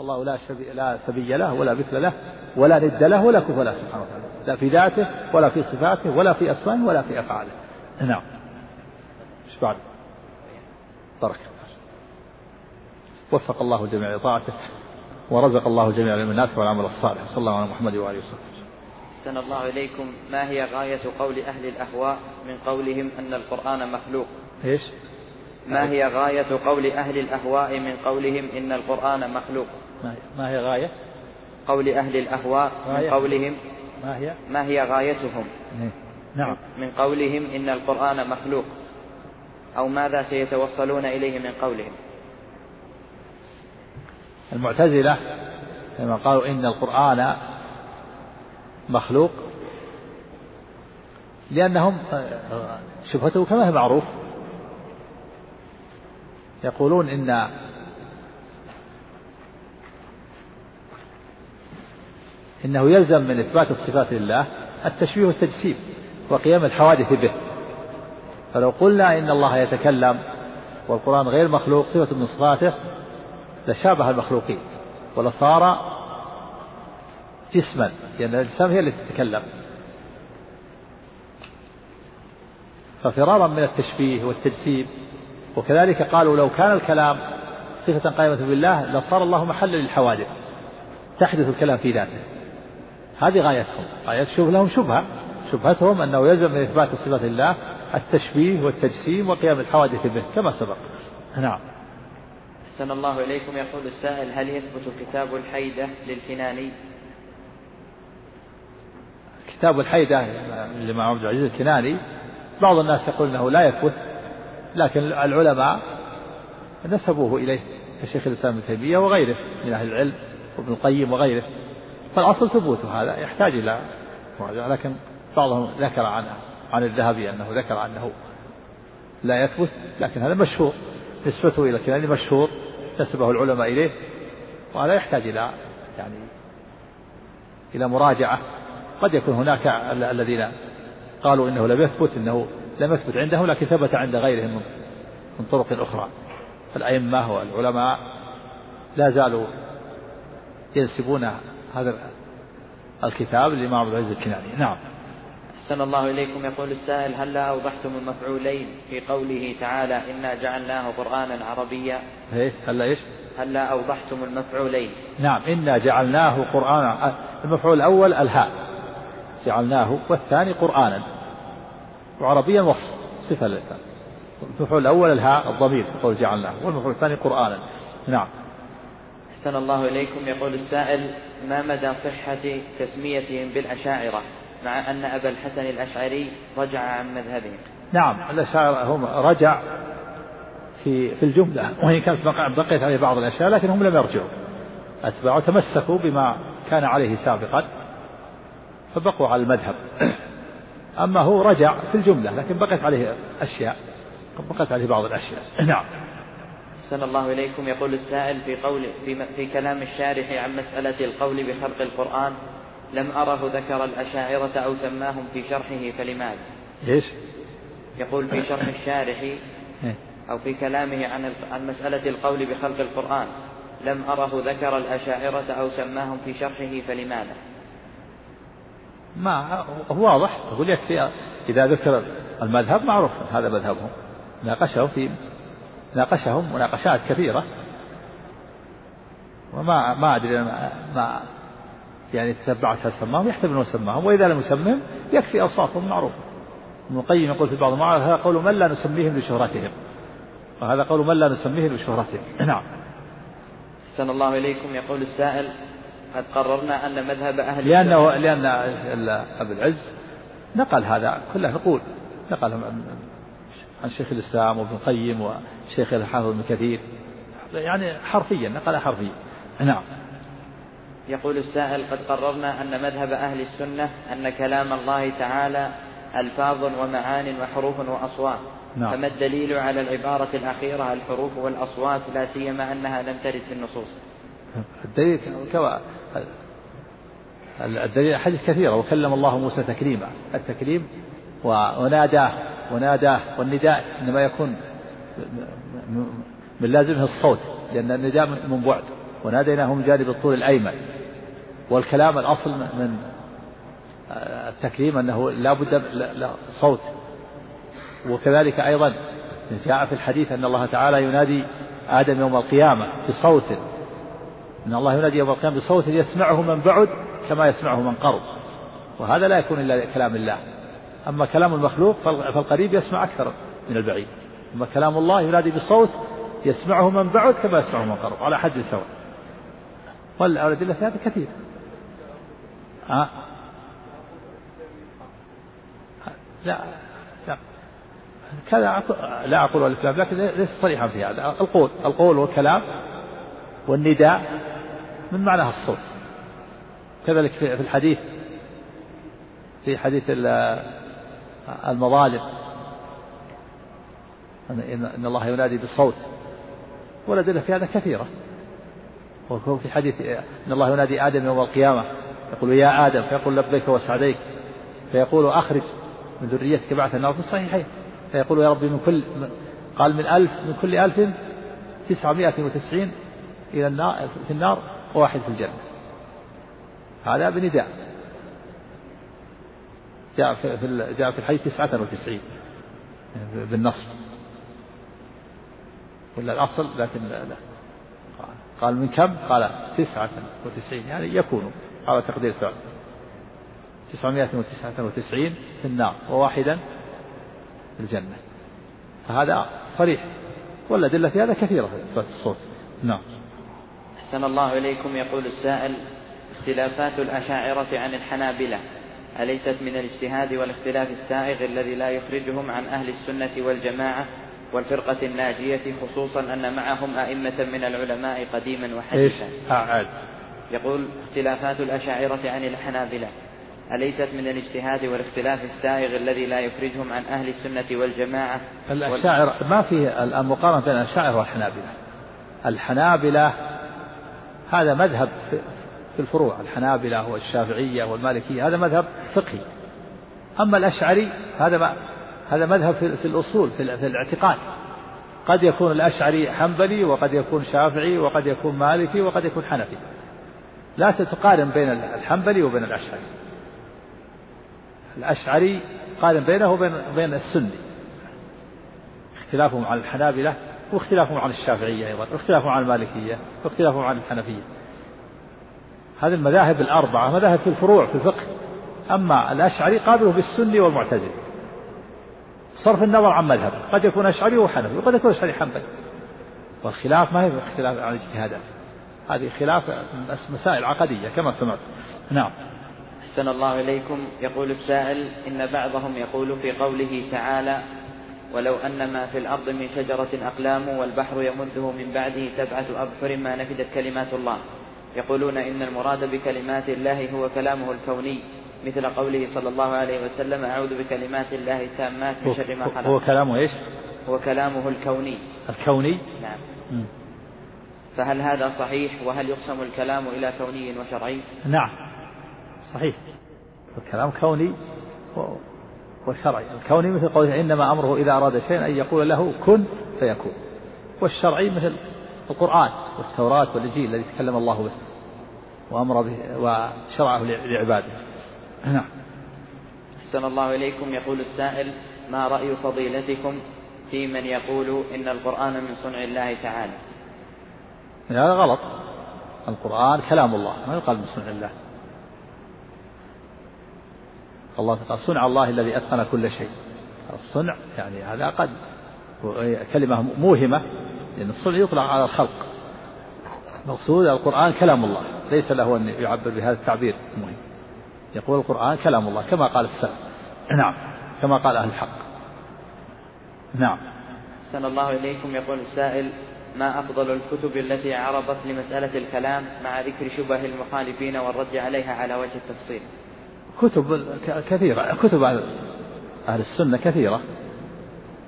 والله لا شبي لا سبي له ولا مثل له ولا ند له ولا كفر له سبحانه وتعالى. لا في ذاته ولا في صفاته ولا في أسمائه ولا في أفعاله. نعم. إيش بعد؟ بارك وفق الله جميع طاعته ورزق الله جميع العلم النافع والعمل الصالح. صلى الله على محمد وآله وصحبه أحسن الله إليكم. ما هي غاية قول أهل الأهواء من قولهم أن القرآن مخلوق؟ إيش؟ ما هي غاية قول أهل الأهواء من قولهم إن القرآن مخلوق؟ ما هي, غاية؟ قول أهل الأهواء من. قولهم ما هي؟ ما هي غايتهم إيه. نعم من قولهم إن القرآن مخلوق أو ماذا سيتوصلون إليه من قولهم المعتزلة لما قالوا إن القرآن مخلوق لأنهم شبهته كما هي معروف يقولون إن إنه يلزم من إثبات الصفات لله التشبيه والتجسيم وقيام الحوادث به. فلو قلنا إن الله يتكلم والقرآن غير مخلوق صفة من صفاته لشابه المخلوقين ولصار جسما لأن الأجسام هي التي تتكلم. ففرارا من التشبيه والتجسيم وكذلك قالوا لو كان الكلام صفة قائمة بالله لصار الله محلا للحوادث تحدث الكلام في ذاته. هذه غايتهم. غاية شوف لهم شبهة. شبهتهم أنه يلزم من إثبات صفة الله التشبيه والتجسيم وقيام الحوادث به كما سبق. نعم. أحسن الله إليكم. يقول السائل هل يثبت كتاب الحيدة للكناني؟ كتاب الحيدة للإمام عبد العزيز الكناني بعض الناس يقول أنه لا يثبت لكن العلماء نسبوه إليه كشيخ الإسلام ابن تيمية وغيره من أهل العلم وابن القيم وغيره. فالأصل ثبوته هذا يحتاج إلى مراجعة لكن بعضهم ذكر عن عن الذهبي أنه ذكر أنه لا يثبت لكن هذا مشهور. نسبته إلى الكناني مشهور نسبه العلماء إليه. وهذا يحتاج إلى يعني إلى مراجعة. قد يكون هناك الذين قالوا إنه لم يثبت إنه لم يثبت عندهم لكن ثبت عند غيرهم من, من طرق أخرى. فالأئمة والعلماء لا زالوا ينسبون هذا الكتاب للإمام عبد العزيز الكناني. نعم. أحسن الله إليكم. يقول السائل هل لا أوضحتم المفعولين في قوله تعالى إنا جعلناه قرآنا عربيا؟ إيش؟ هلا إيش؟ هل لا أوضحتم المفعولين؟ نعم. إنا جعلناه قرآنا. المفعول الأول الهاء. جعلناه والثاني قرآنا. وعربيا وصف صفة المفعول الأول الهاء الضمير قول جعلناه. والمفعول الثاني قرآنا. نعم. أحسن الله إليكم. يقول السائل ما مدى صحة تسميتهم بالأشاعرة مع أن أبا الحسن الأشعري رجع عن مذهبهم؟ نعم الأشاعرة هم رجع في في الجملة. وإن كانت بقيت عليه بعض الأشياء لكن هم لم يرجعوا. أتباعوا تمسكوا بما كان عليه سابقا فبقوا على المذهب. أما هو رجع في الجملة لكن بقيت عليه أشياء بقيت عليه بعض الأشياء. نعم. أحسن الله إليكم يقول السائل في قول في, في كلام الشارح عن مسألة القول بخلق القرآن لم أره ذكر الأشاعرة أو سماهم في شرحه فلماذا؟ إيش؟ يقول في شرح الشارح إيه. أو في كلامه عن عن مسألة القول بخلق القرآن لم أره ذكر الأشاعرة أو سماهم في شرحه فلماذا؟ ما هو واضح يقول يكفي إذا ذكر المذهب معروف هذا مذهبهم ناقشهم في ناقشهم مناقشات كثيرة وما ما أدري ما يعني تتبعت هل سماهم يحتمل أنه سماهم وإذا لم يسمهم يكفي أوصافهم معروفة. ابن القيم يقول في بعض المعارف هذا قول من لا نسميهم لشهرتهم؟ وهذا قول من لا نسميهم لشهرتهم. نعم. أحسن الله إليكم. يقول السائل قد قررنا أن مذهب أهل لأنه لأن أبو العز نقل هذا كله نقول نقل عن شيخ الإسلام وابن القيم وشيخ الحافظ ابن كثير. يعني حرفيا نقل حرفيا. نعم. يقول السائل قد قررنا أن مذهب أهل السنة أن كلام الله تعالى ألفاظ ومعان وحروف وأصوات. نعم. فما الدليل على العبارة الأخيرة؟ الحروف والأصوات لا سيما أنها لم ترد في النصوص. الدليل كما الدليل حديث كثيرة وكلم الله موسى تكليما. التكليم وناداه. وناداه والنداء إنما يكون من لازمه الصوت لأن النداء من بعد. وناديناه من جانب الطول الأيمن. والكلام الأصل من التكريم أنه لا بد صوت. وكذلك أيضا جاء في الحديث أن الله تعالى ينادي آدم يوم القيامة بصوت. أن الله ينادي يوم القيامة بصوت يسمعه من بعد كما يسمعه من قرب. وهذا لا يكون إلا كلام الله. أما كلام المخلوق فالقريب يسمع أكثر من البعيد. أما كلام الله ينادي بصوت يسمعه من بعد كما يسمعه من قرب على حد سواء. والأدلة في هذا كثير. ها؟ لا لا. كذا لا أقول الإسلام لكن ليس صريحا في هذا. القول القول والكلام والنداء من معناها الصوت. كذلك في الحديث في حديث المظالم. إن الله ينادي بالصوت. والأدلة في هذا كثيرة. وهو في حديث إن الله ينادي آدم يوم القيامة. يقول يا آدم فيقول لبيك وسعديك. فيقول أخرج من ذريتك بعث النار في الصحيحين. فيقول يا ربي من كل قال من ألف من كل ألف تسعمائة وتسعين إلى النار في النار وواحد في الجنة. هذا بنداء. جاء في جاء في الحديث تسعة وتسعين بالنص. ولا الأصل لكن لا قال من كم؟ قال تسعة وتسعين يعني يكون على تقدير فعل تسعمائة وتسعة وتسعين في النار وواحدا في الجنة. فهذا صريح والأدلة في هذا كثيرة في الصوت. نعم. أحسن الله إليكم يقول السائل اختلافات الأشاعرة عن الحنابلة. أليست من الاجتهاد والاختلاف السائغ الذي لا يخرجهم عن أهل السنة والجماعة والفرقة الناجية خصوصا أن معهم أئمة من العلماء قديما وحديثا. أعاد. يقول اختلافات الأشاعرة عن الحنابلة. أليست من الاجتهاد والاختلاف السائغ الذي لا يخرجهم عن أهل السنة والجماعة؟ الأشاعرة ما في الآن مقارنة بين الأشاعرة والحنابلة. الحنابلة هذا مذهب في الفروع الحنابلة والشافعية والمالكية هذا مذهب فقهي. أما الأشعري هذا ما هذا مذهب في الأصول في الاعتقاد. قد يكون الأشعري حنبلي وقد يكون شافعي وقد يكون مالكي وقد يكون حنفي. لا تقارن بين الحنبلي وبين الأشعري. الأشعري قارن بينه وبين بين السني. اختلافهم عن الحنابلة واختلافهم عن الشافعية أيضا واختلافهم عن المالكية واختلافهم عن الحنفية. هذه المذاهب الأربعة مذاهب في الفروع في الفقه. أما الأشعري قابله بالسني والمعتزلي. صرف النظر عن مذهب. قد يكون أشعري وحنفي وقد يكون أشعري حنبلي. والخلاف ما هي اختلاف عن اجتهادات هذه خلاف مسائل عقدية كما سمعت. نعم. أحسن الله إليكم. يقول السائل إن بعضهم يقول في قوله تعالى ولو أن ما في الأرض من شجرة أقلام والبحر يمده من بعده سبعة أبحر ما نفدت كلمات الله يقولون إن المراد بكلمات الله هو كلامه الكوني مثل قوله صلى الله عليه وسلم أعوذ بكلمات الله التامات من شر ما خلق. هو كلامه إيش؟ هو كلامه الكوني. الكوني؟ نعم. م. فهل هذا صحيح؟ وهل يقسم الكلام إلى كوني وشرعي؟ نعم. صحيح. الكلام كوني وشرعي. الكوني مثل قوله إنما أمره إذا أراد شيئا أن يقول له كن فيكون. والشرعي مثل القرآن. والتوراة والإنجيل الذي تكلم الله به وأمر به وشرعه لعباده. نعم. أحسن الله إليكم. يقول السائل ما رأي فضيلتكم في من يقول إن القرآن من صنع الله تعالى؟ هذا غلط. القرآن كلام الله ما يقال من صنع الله. الله قال صنع الله الذي أتقن كل شيء. الصنع يعني هذا قد كلمة موهمة لأن الصنع يطلق على الخلق. المقصود القرآن كلام الله ليس له أن يعبر بهذا التعبير. المهم يقول القرآن كلام الله كما قال السلف. نعم كما قال أهل الحق. نعم. أحسن الله إليكم يقول السائل ما أفضل الكتب التي عرضت لمسألة الكلام مع ذكر شبه المخالفين والرد عليها على وجه التفصيل؟ كتب كثيرة كتب أهل السنة كثيرة.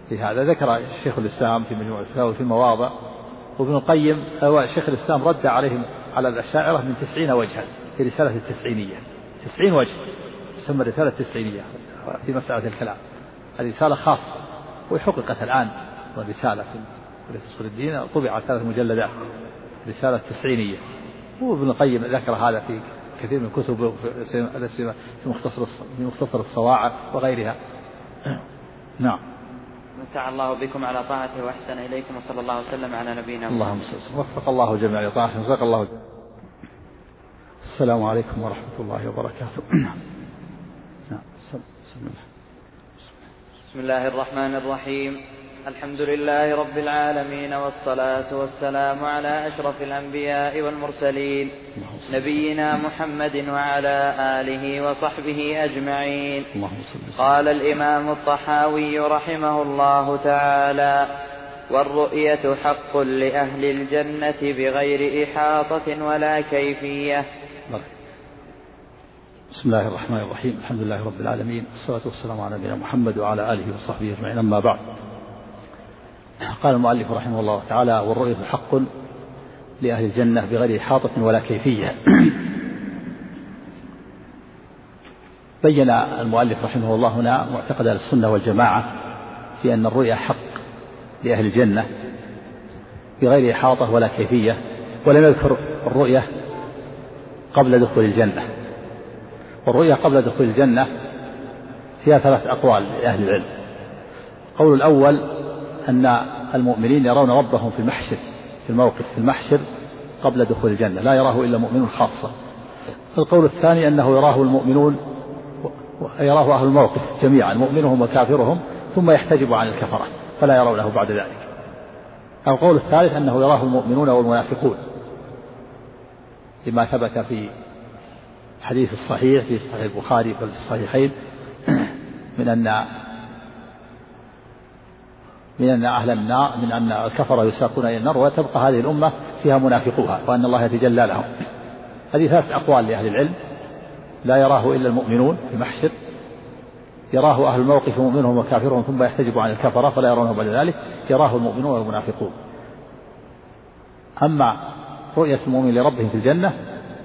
في هذا ذكر شيخ الإسلام في مجموع الفتاوى في مواضع وابن القيم شيخ الإسلام رد عليهم على الأشاعرة من تسعين وجها في رسالة التسعينية. تسعين وجه تسمى الرسالة التسعينية في مسألة الكلام. هذه رسالة خاصة وحققت الآن رسالة في أصول الدين طبعت ثلاث مجلدات. رسالة تسعينية وابن القيم ذكر هذا في كثير من كتب في مختصر في مختصر الصواعق وغيرها. نعم. متع الله بكم على طاعته وأحسن إليكم وصلى الله وسلم على نبينا محمد. اللهم صل وفق الله جميع لطاعته وفق الله جميع. السلام عليكم ورحمة الله وبركاته. نعم. الله. بسم الله الرحمن الرحيم. الحمد لله رب العالمين والصلاة والسلام على أشرف الأنبياء والمرسلين نبينا محمد وعلى آله وصحبه أجمعين. قال الإمام الطحاوي رحمه الله تعالى والرؤية حق لأهل الجنة بغير إحاطة ولا كيفية. بسم الله الرحمن الرحيم. الحمد لله رب العالمين. والصلاة والسلام على نبينا محمد وعلى آله وصحبه أجمعين. أما بعد. قال المؤلف رحمه الله تعالى والرؤية حق لأهل الجنة بغير إحاطة ولا كيفية. بين المؤلف رحمه الله هنا معتقد السنة والجماعة في أن الرؤيا حق لأهل الجنة بغير إحاطة ولا كيفية ولم يذكر الرؤية قبل دخول الجنة. والرؤيا قبل دخول الجنة فيها ثلاث أقوال لأهل العلم. القول الأول أن المؤمنين يرون ربهم في المحشر في الموقف في المحشر قبل دخول الجنة لا يراه إلا مؤمن خاصة. القول الثاني أنه يراه المؤمنون يراه أهل الموقف جميعا مؤمنهم وكافرهم ثم يحتجب عن الكفرة فلا يرونه بعد ذلك. القول الثالث أنه يراه المؤمنون والمنافقون. لما ثبت في الحديث الصحيح في صحيح البخاري في الصحيحين من أن من أن أهل النار من أن الكفر يساقون إلى النار وتبقى هذه الأمة فيها منافقوها وأن الله يتجلى لهم. هذه ثلاث أقوال لأهل العلم لا يراه إلا المؤمنون في محشر يراه أهل الموقف مؤمنهم وكافرهم ثم يحتجب عن الكفرة فلا يرونه بعد ذلك يراه المؤمنون والمنافقون. أما رؤية المؤمن لربهم في الجنة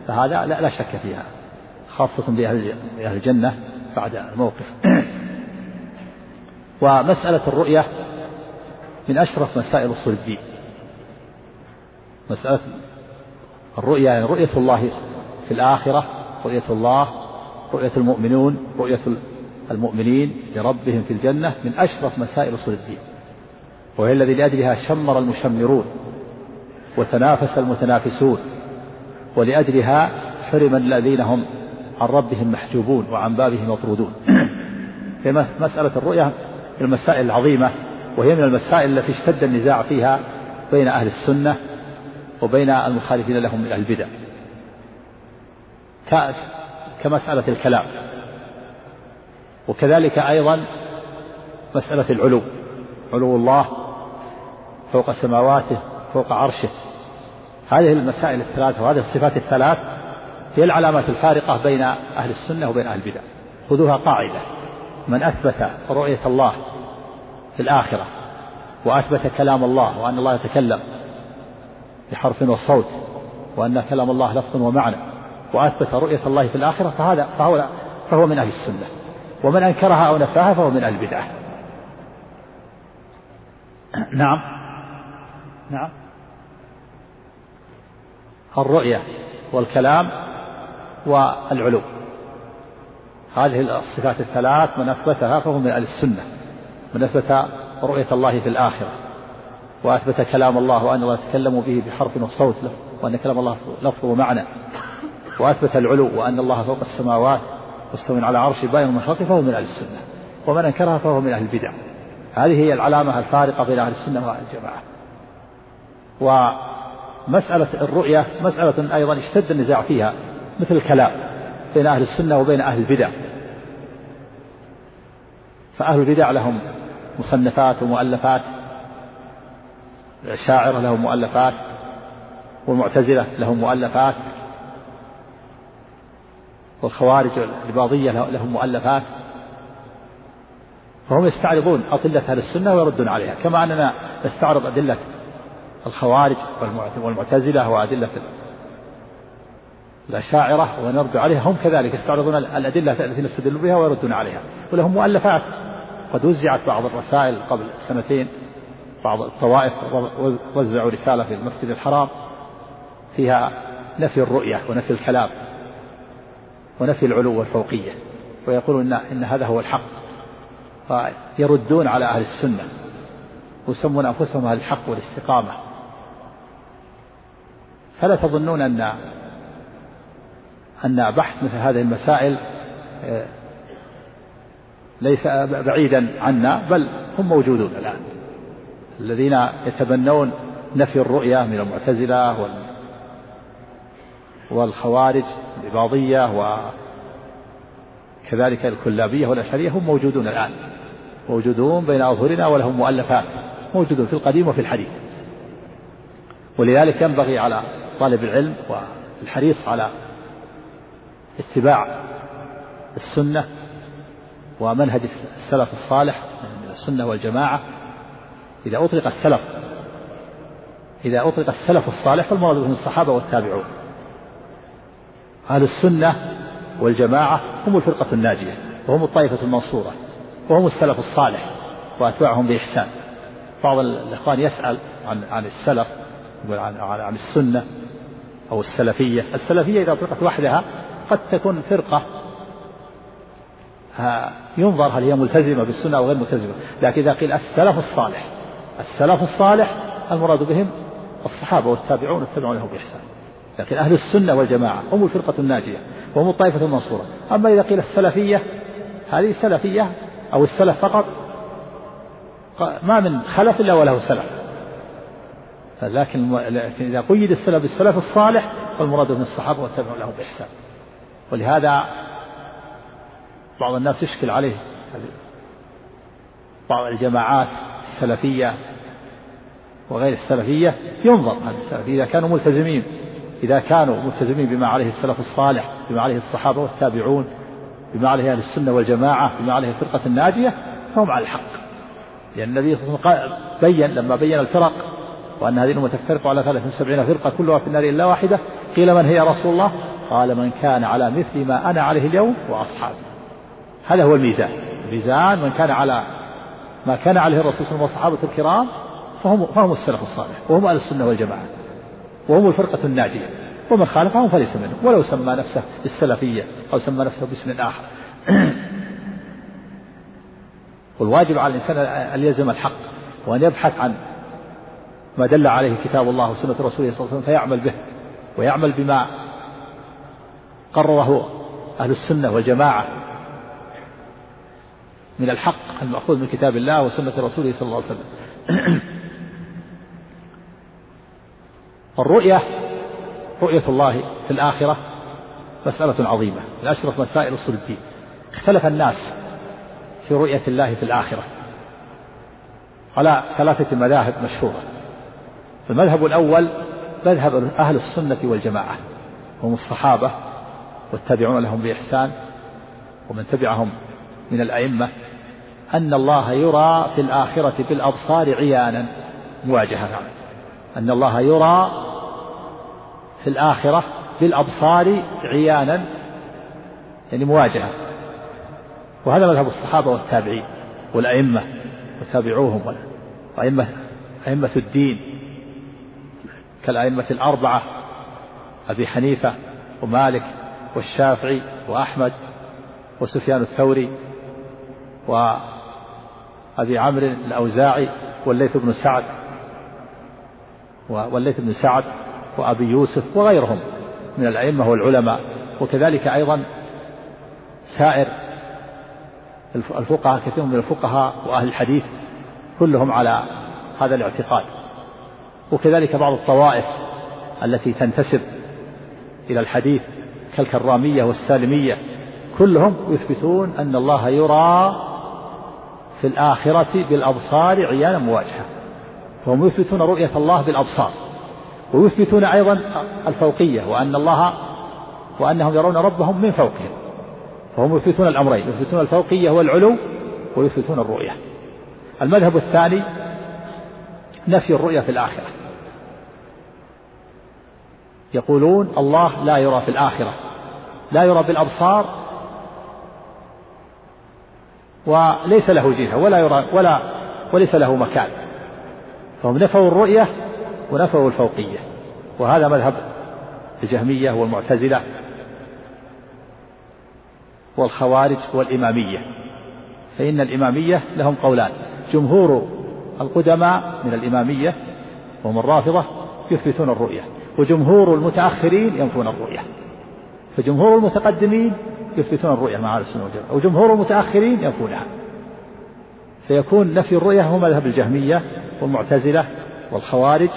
فهذا لا, لا شك فيها خاصة بأهل الجنة بعد الموقف. ومسألة الرؤية من أشرف مسائل أصول الدين مسألة الرؤيا يعني رؤية الله في الآخرة رؤية الله رؤية المؤمنون رؤية المؤمنين لربهم في الجنة من أشرف مسائل أصول الدين وهي الذي لأجلها شمر المشمرون وتنافس المتنافسون ولأجلها حرم الذين هم عن ربهم محجوبون وعن بابه مطرودون مسألة الرؤيا المسائل العظيمة. وهي من المسائل التي اشتد النزاع فيها بين أهل السنة وبين المخالفين لهم من البدع. كمسألة الكلام. وكذلك أيضا مسألة العلو. علو الله فوق سماواته فوق عرشه. هذه المسائل الثلاث وهذه الصفات الثلاث هي العلامات الفارقة بين أهل السنة وبين أهل البدع. خذوها قاعدة. من أثبت رؤية الله في الآخرة وأثبت كلام الله وأن الله يتكلم بحرف وصوت وأن كلام الله لفظ ومعنى وأثبت رؤية الله في الآخرة فهذا فهو فهو من أهل السنة ومن أنكرها أو نفاها فهو من أهل البدعة. نعم. نعم. الرؤية والكلام والعلو هذه الصفات الثلاث من أثبتها فهو من أهل السنة. من أثبت رؤية الله في الآخرة وأثبت كلام الله وأن الله يتكلم به بحرف وصوت وأن كلام الله لفظ ومعنى. وأثبت العلو وأن الله فوق السماوات مستوى على عرش باين من فهو من أهل السنة ومن أنكرها فهو من أهل البدع. هذه هي العلامة الفارقة بين أهل السنة وأهل الجماعة. ومسألة الرؤية مسألة أيضا اشتد النزاع فيها مثل الكلام بين أهل السنة وبين أهل البدع. فأهل البدع لهم مصنفات ومؤلفات الأشاعرة لهم مؤلفات والمعتزلة لهم مؤلفات والخوارج الإباضية لهم مؤلفات. فهم يستعرضون أدلة أهل السنة ويردون عليها كما أننا نستعرض أدلة الخوارج والمعتزلة وأدلة الأشاعرة ونرد عليها. هم كذلك يستعرضون الأدلة التي نستدل بها ويردون عليها ولهم مؤلفات. قد وزعت بعض الرسائل قبل سنتين بعض الطوائف وزعوا رسالة في المسجد الحرام فيها نفي الرؤية ونفي الكلام ونفي العلو والفوقية ويقولون إن, إن هذا هو الحق. فيردون على أهل السنة ويسمون أنفسهم أهل الحق والاستقامة. فلا تظنون أن أن بحث مثل هذه المسائل آه، ليس بعيدا عنا بل هم موجودون الآن. الذين يتبنون نفي الرؤيا من المعتزلة والخوارج الإباضية وكذلك الكلابية والأشعرية هم موجودون الآن. موجودون بين أظهرنا ولهم مؤلفات. موجودون في القديم وفي الحديث. ولذلك ينبغي على طالب العلم والحريص على اتباع السنة ومنهج السلف الصالح من السنة والجماعة. إذا أطلق السلف إذا أطلق السلف الصالح فالمراد بهم الصحابة والتابعون. أهل السنة والجماعة هم الفرقة الناجية وهم الطائفة المنصورة وهم السلف الصالح وأتباعهم بإحسان. بعض الإخوان يسأل عن عن السلف عن عن السنة أو السلفية. السلفية إذا أطلقت وحدها قد تكون فرقة ينظر هل هي ملتزمة بالسنة أو غير ملتزمة. لكن إذا قيل السلف الصالح السلف الصالح المراد بهم الصحابة والتابعون والتابعون لهم بإحسان. لكن أهل السنة والجماعة هم الفرقة الناجية وهم الطائفة المنصورة. أما إذا قيل السلفية هذه السلفية أو السلف فقط ما من خلف إلا وله سلف. لكن إذا قيد السلف بالسلف الصالح فالمراد من الصحابة والتابعون لهم بإحسان. ولهذا بعض الناس يشكل عليه. بعض الجماعات السلفية وغير السلفية ينظر هل السلفية إذا كانوا ملتزمين إذا كانوا ملتزمين بما عليه السلف الصالح بما عليه الصحابة والتابعون بما عليه أهل السنة والجماعة بما عليه الفرقة الناجية فهم على الحق. لأن النبي صلى الله عليه وسلم بين لما بين الفرق وأن هذه الأمة تفترق على 73 فرقة كلها في النار إلا واحدة قيل من هي رسول الله؟ قال من كان على مثل ما أنا عليه اليوم وأصحابي. هذا هو الميزان. الميزان من كان على ما كان عليه الرسول صلى الله عليه وسلم والصحابة الكرام فهم فهم السلف الصالح وهم أهل السنة والجماعة وهم الفرقة الناجية ومن خالفهم فليس منهم. ولو سمى نفسه بالسلفية أو سمى نفسه باسم آخر. والواجب على الإنسان أن يلزم الحق وأن يبحث عن ما دل عليه كتاب الله وسنة رسوله صلى الله عليه وسلم فيعمل به ويعمل بما قرره أهل السنة والجماعة. من الحق المأخوذ من كتاب الله وسنة رسوله صلى الله عليه وسلم. الرؤية رؤية الله في الآخرة مسألة عظيمة من أشرف مسائل أصول الدين. اختلف الناس في رؤية الله في الآخرة على ثلاثة مذاهب مشهورة. المذهب الأول مذهب أهل السنة والجماعة هم الصحابة والتابعون لهم بإحسان ومن تبعهم من الأئمة. أن الله يرى في الآخرة بالأبصار عيانا مواجهة. أن الله يرى في الآخرة بالأبصار عيانا يعني مواجهة. وهذا مذهب الصحابة والتابعين والأئمة وتابعوهم وأئمة أئمة الدين كالأئمة الأربعة أبي حنيفة ومالك والشافعي وأحمد وسفيان الثوري وأبي عمرو الأوزاعي والليث بن سعد والليث بن سعد وأبي يوسف وغيرهم من الأئمة والعلماء. وكذلك أيضا سائر الفقهاء كثير من الفقهاء وأهل الحديث كلهم على هذا الاعتقاد. وكذلك بعض الطوائف التي تنتسب إلى الحديث كالكرامية والسالمية كلهم يثبتون أن الله يرى في الآخرة بالأبصار عيانا مواجهة. فهم يثبتون رؤية الله بالأبصار. ويثبتون أيضا الفوقية وأن الله وأنهم يرون ربهم من فوقهم. فهم يثبتون الأمرين يثبتون الفوقية والعلو ويثبتون الرؤية. المذهب الثاني نفي الرؤية في الآخرة. يقولون الله لا يرى في الآخرة. لا يرى بالأبصار وليس له جهة ولا يرى ولا وليس له مكان. فهم نفوا الرؤية ونفوا الفوقية. وهذا مذهب الجهمية والمعتزلة والخوارج والإمامية. فإن الإمامية لهم قولان جمهور القدماء من الإمامية وهم الرافضة يثبتون الرؤية وجمهور المتأخرين ينفون الرؤية. فجمهور المتقدمين يثبتون الرؤية مع أهل السنة والجماعة. وجمهور المتأخرين ينفونها فيكون نفي الرؤية هو مذهب الجهمية والمعتزلة والخوارج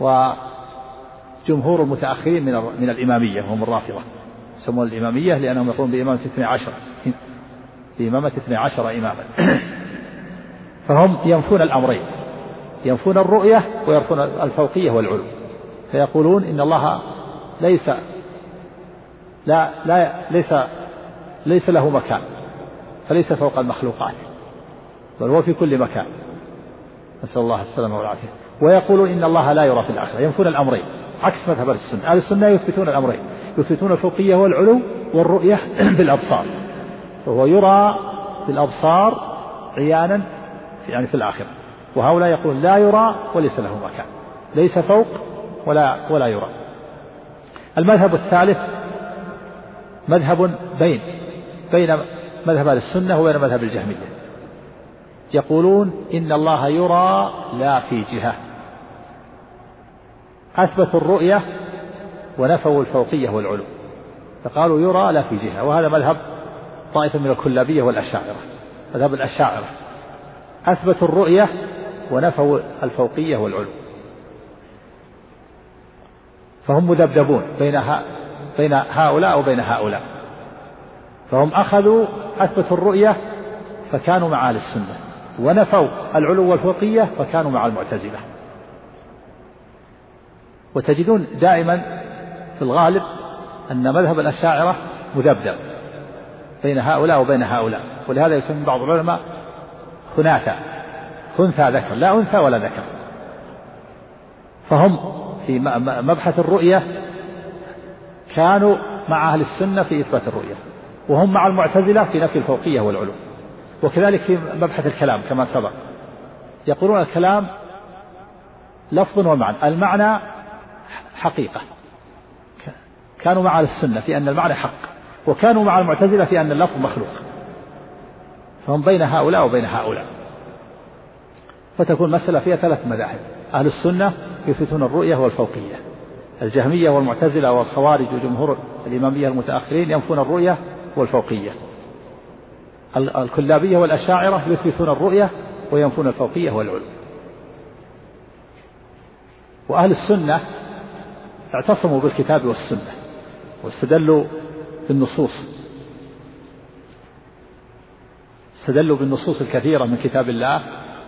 وجمهور المتأخرين من من الإمامية وهم الرافضة. يسمون الإمامية لأنهم يقولون بإمامة اثني عشر. بإمامة اثني عشر إماما. فهم ينفون الأمرين. ينفون الرؤية وينفون الفوقية والعلو. فيقولون إن الله ليس لا لا ليس ليس له مكان فليس فوق المخلوقات بل هو في كل مكان. نسأل الله السلامة والعافية. ويقولون إن الله لا يرى في الآخرة ينفون الأمرين عكس مذهب السنة. أهل السنة يثبتون الأمرين يثبتون الفوقية والعلو والرؤية بالأبصار فهو يرى بالأبصار عيانا يعني في الآخرة. وهؤلاء يقولون لا يرى وليس له مكان ليس فوق ولا ولا يرى. المذهب الثالث مذهب بين بين مذهب أهل السنة وبين مذهب الجهمية. يقولون إن الله يرى لا في جهة. أثبتوا الرؤية ونفوا الفوقية والعلو. فقالوا يرى لا في جهة. وهذا مذهب طائفة من الكلابية والأشاعرة. مذهب الأشاعرة. أثبتوا الرؤية ونفوا الفوقية والعلو. فهم مذبذبون بين بين هؤلاء وبين هؤلاء. فهم أخذوا أثبتوا الرؤية فكانوا مع أهل السنة ونفوا العلو والفوقية فكانوا مع المعتزلة. وتجدون دائما في الغالب أن مذهب الأشاعرة مذبذب بين هؤلاء وبين هؤلاء ولهذا يسمى بعض العلماء خناثة خنثى ذكر لا أنثى ولا ذكر. فهم في مبحث الرؤية كانوا مع أهل السنة في إثبات الرؤية وهم مع المعتزلة في نفي الفوقية والعلو وكذلك في مبحث الكلام كما سبق. يقولون الكلام لفظ ومعنى المعنى حقيقة. كانوا مع أهل السنة في أن المعنى حق وكانوا مع المعتزلة في أن اللفظ مخلوق. فهم بين هؤلاء وبين هؤلاء. فتكون المسألة فيها ثلاث مذاهب أهل السنة يثبتون الرؤية والفوقية. الجهمية والمعتزلة والخوارج وجمهور الإمامية المتأخرين ينفون الرؤية والفوقية. الكلابية والأشاعرة يثبتون الرؤية وينفون الفوقية والعلو. وأهل السنة اعتصموا بالكتاب والسنة واستدلوا بالنصوص. استدلوا بالنصوص الكثيرة من كتاب الله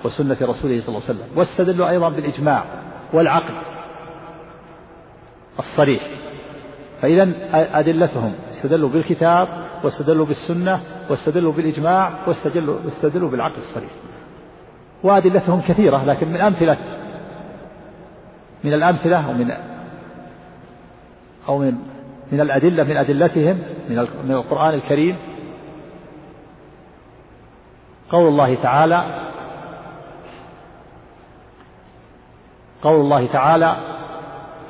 وسنة رسوله صلى الله عليه وسلم. واستدلوا أيضا بالإجماع والعقل. الصريح. فإذا أدلتهم استدلوا بالكتاب واستدلوا بالسنة واستدلوا بالإجماع واستدلوا واستدلوا بالعقل الصريح. وأدلتهم كثيرة لكن من أمثلة من الأمثلة أو من أو من من الأدلة من أدلتهم من من القرآن الكريم قول الله تعالى قول الله تعالى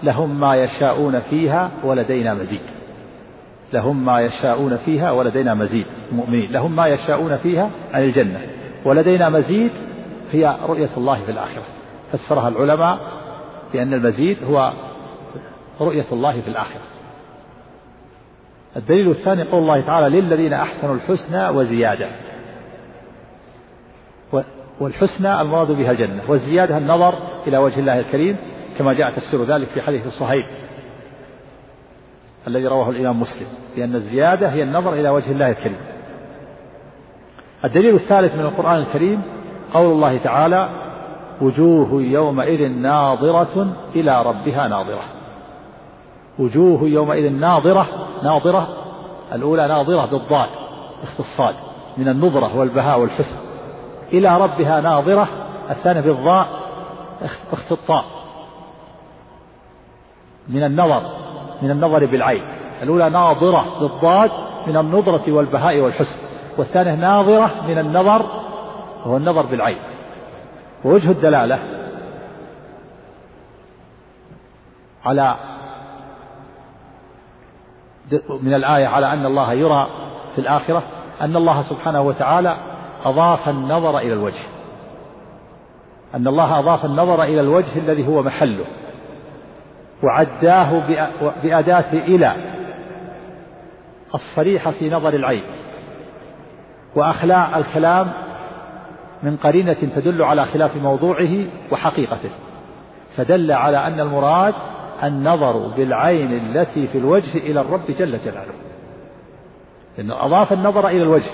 لهم ما يشاءون فيها ولدينا مزيد. لهم ما يشاءون فيها ولدينا مزيد. المؤمنين لهم ما يشاءون فيها عن الجنة. ولدينا مزيد هي رؤية الله في الآخرة. فسرها العلماء بأن المزيد هو رؤية الله في الآخرة. الدليل الثاني قول الله تعالى للذين أحسنوا الحسنى وزيادة. والحسنى المراد بها الجنة والزيادة النظر إلى وجه الله الكريم كما جاء تفسير ذلك في حديث الصهيب الذي رواه الإمام مسلم لأن الزيادة هي النظر إلى وجه الله الكريم. الدليل الثالث من القرآن الكريم قول الله تعالى وجوه يومئذ ناظرة إلى ربها ناظرة. وجوه يومئذ ناظرة ناظرة الأولى ناظرة بالضاد اختصاد من النظرة والبهاء والحسن. إلى ربها ناظرة الثانية بالضاء اخت من النظر من النظر بالعين. الأولى ناظرة بالضاد من النظرة والبهاء والحسن والثانية ناظرة من النظر وهو النظر بالعين. ووجه الدلالة على من الآية على أن الله يرى في الآخرة أن الله سبحانه وتعالى أضاف النظر إلى الوجه. أن الله أضاف النظر إلى الوجه الذي هو محله. وعداه بأداة إلى الصريحة في نظر العين وأخلاء الكلام من قرينة تدل على خلاف موضوعه وحقيقته فدل على أن المراد النظر بالعين التي في الوجه إلى الرب جل جلاله لأنه أضاف النظر إلى الوجه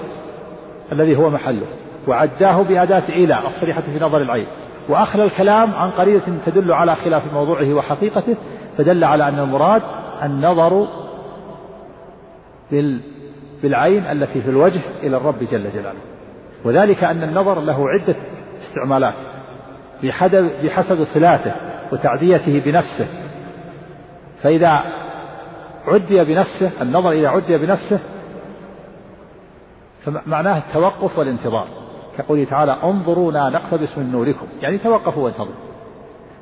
الذي هو محله وعداه بأداة إلى الصريحة في نظر العين. وأخلى الكلام عن قرينة تدل على خلاف موضوعه وحقيقته فدل على أن المراد النظر بالعين التي في الوجه إلى الرب جل جلاله. وذلك أن النظر له عدة استعمالات بحسب صلاته وتعديته بنفسه. فإذا عدي بنفسه النظر إذا عدي بنفسه فمعناه التوقف والانتظار. كقوله تعالى انظرونا نقتبس من نوركم يعني توقفوا وانتظروا.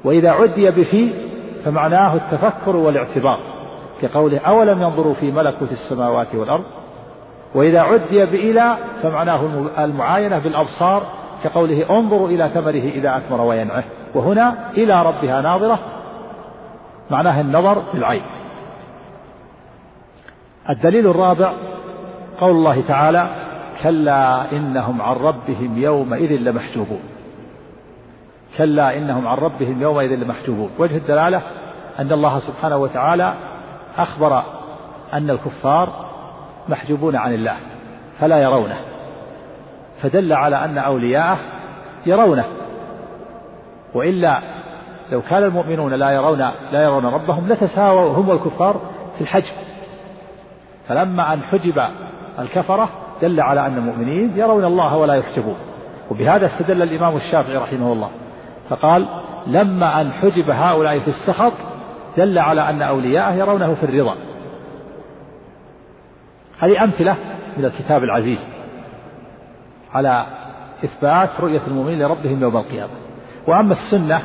وإذا عدي بفي فمعناه التفكر والاعتبار كقوله أولم ينظروا في ملكوت السماوات والأرض؟ وإذا عدي بإلى فمعناه المعاينة بالأبصار كقوله انظروا إلى ثمره إذا أثمر وينعه. وهنا إلى ربها ناظرة معناه النظر بالعين. الدليل الرابع قول الله تعالى كلا إنهم عن ربهم يومئذ لمحجوبون. كلا إنهم عن ربهم يومئذ لمحجوبون. وجه الدلالة أن الله سبحانه وتعالى أخبر أن الكفار محجوبون عن الله فلا يرونه فدل على أن أولياءه يرونه. وإلا لو كان المؤمنون لا يرون لا يرون ربهم لتساووا هم والكفار في الحجب. فلما أن حجب الكفرة دل على أن المؤمنين يرون الله ولا يحجبون وبهذا استدل الإمام الشافعي رحمه الله. فقال لما أن حجب هؤلاء في السخط دل على أن أولياءه يرونه في الرضا. هذه أمثلة من الكتاب العزيز على إثبات رؤية المؤمنين لربهم يوم القيامة. وأما السنة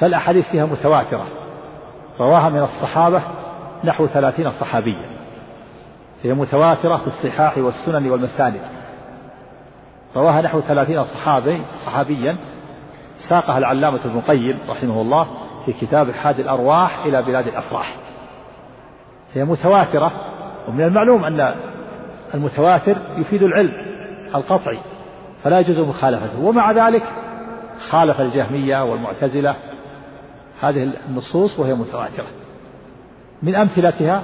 فالأحاديث فيها متواترة. رواها من الصحابة نحو ثلاثين صحابيا. هي متواترة في الصحاح والسنن والمساند رواها نحو ثلاثين صحابي صحابيا. ساقها العلامة ابن القيم رحمه الله في كتاب حاد الأرواح إلى بلاد الأفراح. هي متواترة ومن المعلوم أن المتواتر يفيد العلم القطعي فلا يجوز مخالفته. ومع ذلك خالف الجهمية والمعتزلة. هذه النصوص وهي متواترة. من أمثلتها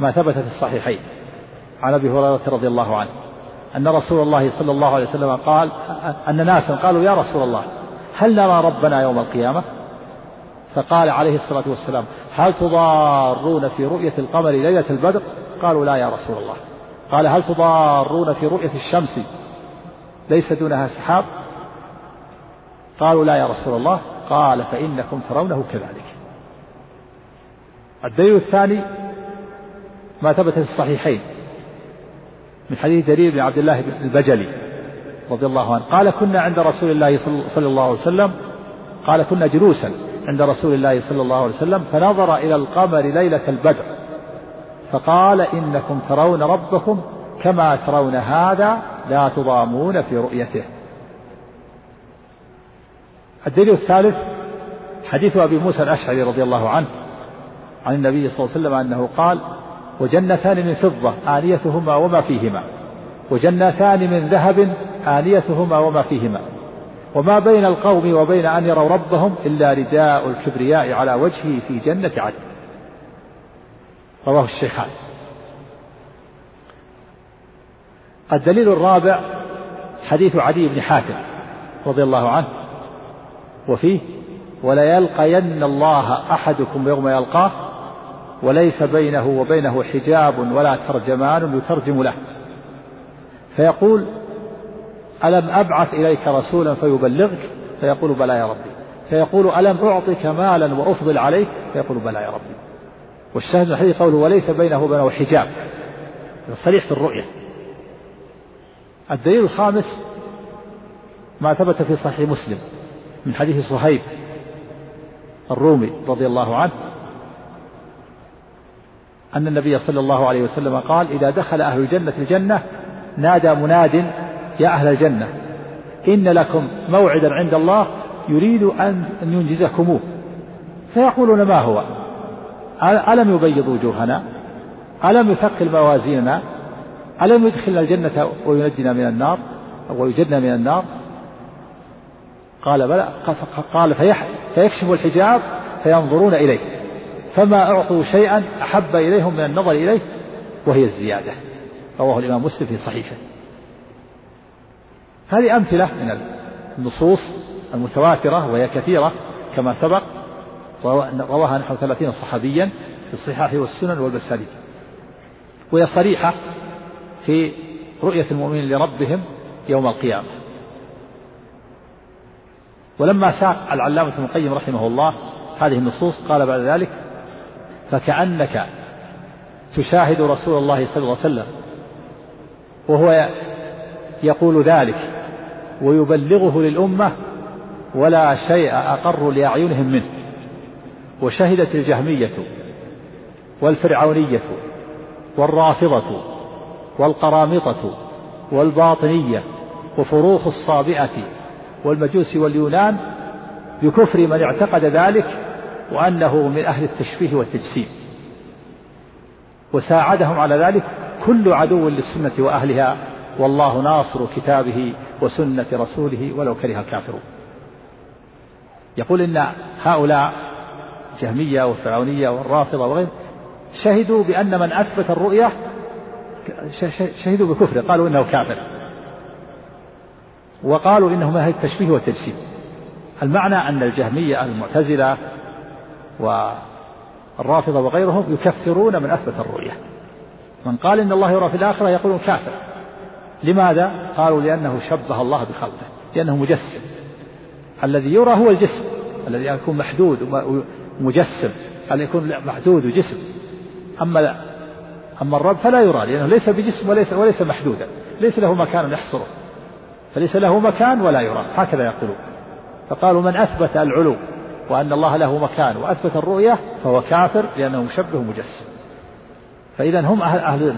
ما ثبت في الصحيحين. عن أبي هريرة رضي الله عنه. أن رسول الله صلى الله عليه وسلم قال أن ناسا قالوا يا رسول الله هل نرى ربنا يوم القيامة؟ فقال عليه الصلاة والسلام هل تضارون في رؤية القمر ليلة البدر؟ قالوا لا يا رسول الله. قال هل تضارون في رؤية الشمس ليس دونها سحاب؟ قالوا لا يا رسول الله. قال فإنكم ترونه كذلك. الدليل الثاني ما ثبت في الصحيحين. من حديث جرير بن عبد الله بن البجلي رضي الله عنه. قال كنا عند رسول الله صلى الله عليه وسلم قال كنا جلوسا عند رسول الله صلى الله عليه وسلم فنظر إلى القمر ليلة البدر. فقال إنكم ترون ربكم كما ترون هذا لا تضامون في رؤيته. الدليل الثالث حديث أبي موسى الأشعري رضي الله عنه عن النبي صلى الله عليه وسلم أنه قال وجنتان من فضة آنيتهما وما فيهما. وجنتان من ذهب آنيتهما وما فيهما. وما بين القوم وبين أن يروا ربهم إلا رداء الكبرياء على وجهه في جنة عدن. رواه الشيخان الدليل الرابع حديث عدي بن حاتم رضي الله عنه وفيه وليلقين الله أحدكم يوم يلقاه وليس بينه وبينه حجاب ولا ترجمان يترجم له. فيقول ألم أبعث إليك رسولا فيبلغك؟ فيقول بلى يا ربي. فيقول ألم أعطك مالا وأفضل عليك؟ فيقول بلى يا ربي. والشاهد الحديث قوله وليس بينه وبينه حجاب. صريح في الرؤية. الدليل الخامس ما ثبت في صحيح مسلم من حديث صهيب الرومي رضي الله عنه أن النبي صلى الله عليه وسلم قال إذا دخل أهل الجنة الجنة نادى مناد يا أهل الجنة إن لكم موعدا عند الله يريد أن ينجزكموه. فيقولون ما هو؟ ألم يبيض وجوهنا؟ ألم يثقل موازيننا؟ ألم يدخلنا الجنة وينجنا من النار؟ ويجدنا من النار؟ قال بلى قال فيكشف الحجاب فينظرون إليه. فما أعطوا شيئا أحب إليهم من النظر إليه وهي الزيادة. رواه الإمام مسلم في صحيحه. هذه أمثلة من النصوص المتواترة وهي كثيرة كما سبق. رواها نحو ثلاثين صحابيا في الصحاح والسنن والمسانيد وهي صريحة في رؤية المؤمنين لربهم يوم القيامة. ولما ساق العلامة ابن القيم رحمه الله هذه النصوص قال بعد ذلك فكأنك تشاهد رسول الله صلى الله عليه وسلم وهو يقول ذلك ويبلغه للأمة ولا شيء أقر لأعينهم منه وشهدت الجهمية والفرعونية والرافضة والقرامطة والباطنية وفروخ الصابئة والمجوس واليونان بكفر من اعتقد ذلك وأنه من أهل التشبيه والتجسيم. وساعدهم على ذلك كل عدو للسنة وأهلها والله ناصر كتابه وسنة رسوله ولو كره الكافرون. يقول إن هؤلاء الجهمية والفرعونية والرافضة وغيرهم شهدوا بأن من أثبت الرؤية شهدوا بكفره قالوا إنه كافر. وقالوا إنه من أهل التشبيه والتجسيم. المعنى أن الجهمية المعتزلة والرافضة وغيرهم يكفرون من أثبت الرؤية. من قال إن الله يرى في الآخرة يقولون كافر. لماذا؟ قالوا لأنه شبه الله بخلقه لأنه مجسم. الذي يرى هو الجسم الذي يكون محدود ومجسم أن يكون محدود وجسم. أما أما الرب فلا يرى لأنه ليس بجسم وليس وليس محدودا ليس له مكان يحصره فليس له مكان ولا يرى هكذا يقولون. فقالوا من أثبت العلو وأن الله له مكان وأثبت الرؤية فهو كافر لأنه مشبه مجسم فإذا هم أهل, أهل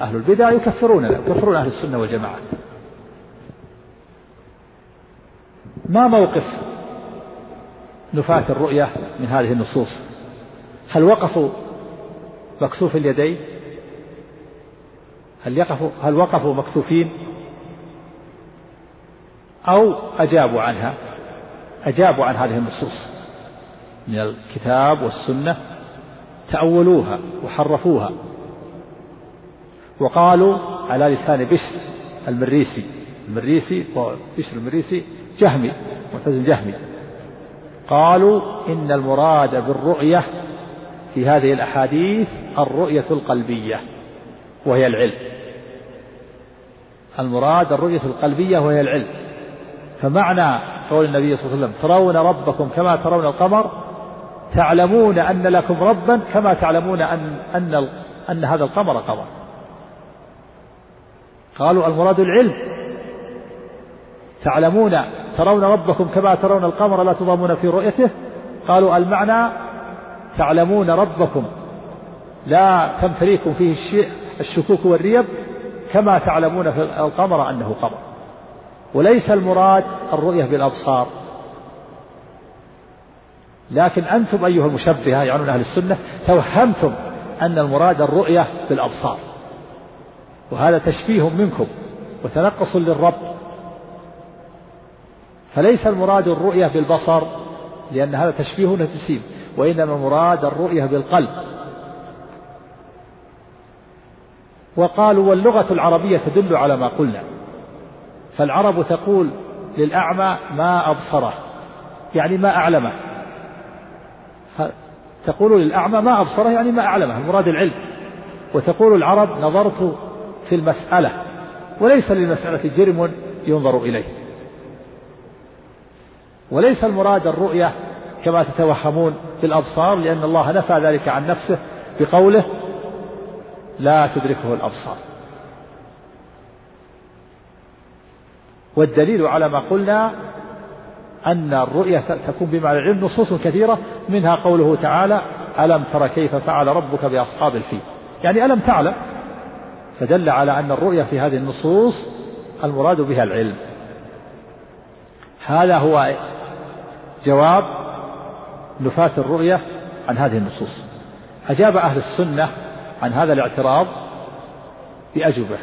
أهل البدع يكفرون يكفرون أهل السنة والجماعة. ما موقف نفاة الرؤية من هذه النصوص؟ هل وقفوا مكسوف اليدين؟ هل يقفوا هل وقفوا مكسوفين؟ أو أجابوا عنها؟ أجابوا عن هذه النصوص. من الكتاب والسنة تأولوها وحرفوها. وقالوا على لسان بشر المريسي. المريسي بشر المريسي جهمي معتزل جهمي. قالوا إن المراد بالرؤية في هذه الأحاديث الرؤية القلبية وهي العلم. المراد الرؤية القلبية وهي العلم. فمعنى قول النبي صلى الله عليه وسلم ترون ربكم كما ترون القمر تعلمون أن لكم ربا كما تعلمون أن أن أن هذا القمر قمر. قالوا المراد العلم. تعلمون ترون ربكم كما ترون القمر لا تضامون في رؤيته. قالوا المعنى تعلمون ربكم لا تمتليكم فيه الشكوك والريب كما تعلمون في القمر أنه قمر. وليس المراد الرؤية بالأبصار. لكن أنتم أيها المشبهة يعنون أهل السنة توهمتم أن المراد الرؤية بالأبصار. وهذا تشبيه منكم وتنقص للرب. فليس المراد الرؤية بالبصر لأن هذا تشبيه وتجسيم وإنما المراد الرؤية بالقلب. وقالوا واللغة العربية تدل على ما قلنا. فالعرب تقول للأعمى ما أبصره يعني ما أعلمه. تقول للأعمى ما أبصره يعني ما أعلمه المراد العلم. وتقول العرب نظرت في المسألة وليس للمسألة جرم ينظر إليه. وليس المراد الرؤية كما تتوهمون بالأبصار لأن الله نفى ذلك عن نفسه بقوله لا تدركه الأبصار. والدليل على ما قلنا أن الرؤية تكون بمعنى العلم نصوص كثيرة منها قوله تعالى ألم تر كيف فعل ربك بأصحاب الفيل؟ يعني ألم تعلم؟ فدل على أن الرؤية في هذه النصوص المراد بها العلم. هذا هو جواب نفاة الرؤية عن هذه النصوص. أجاب أهل السنة عن هذا الاعتراض بأجوبة.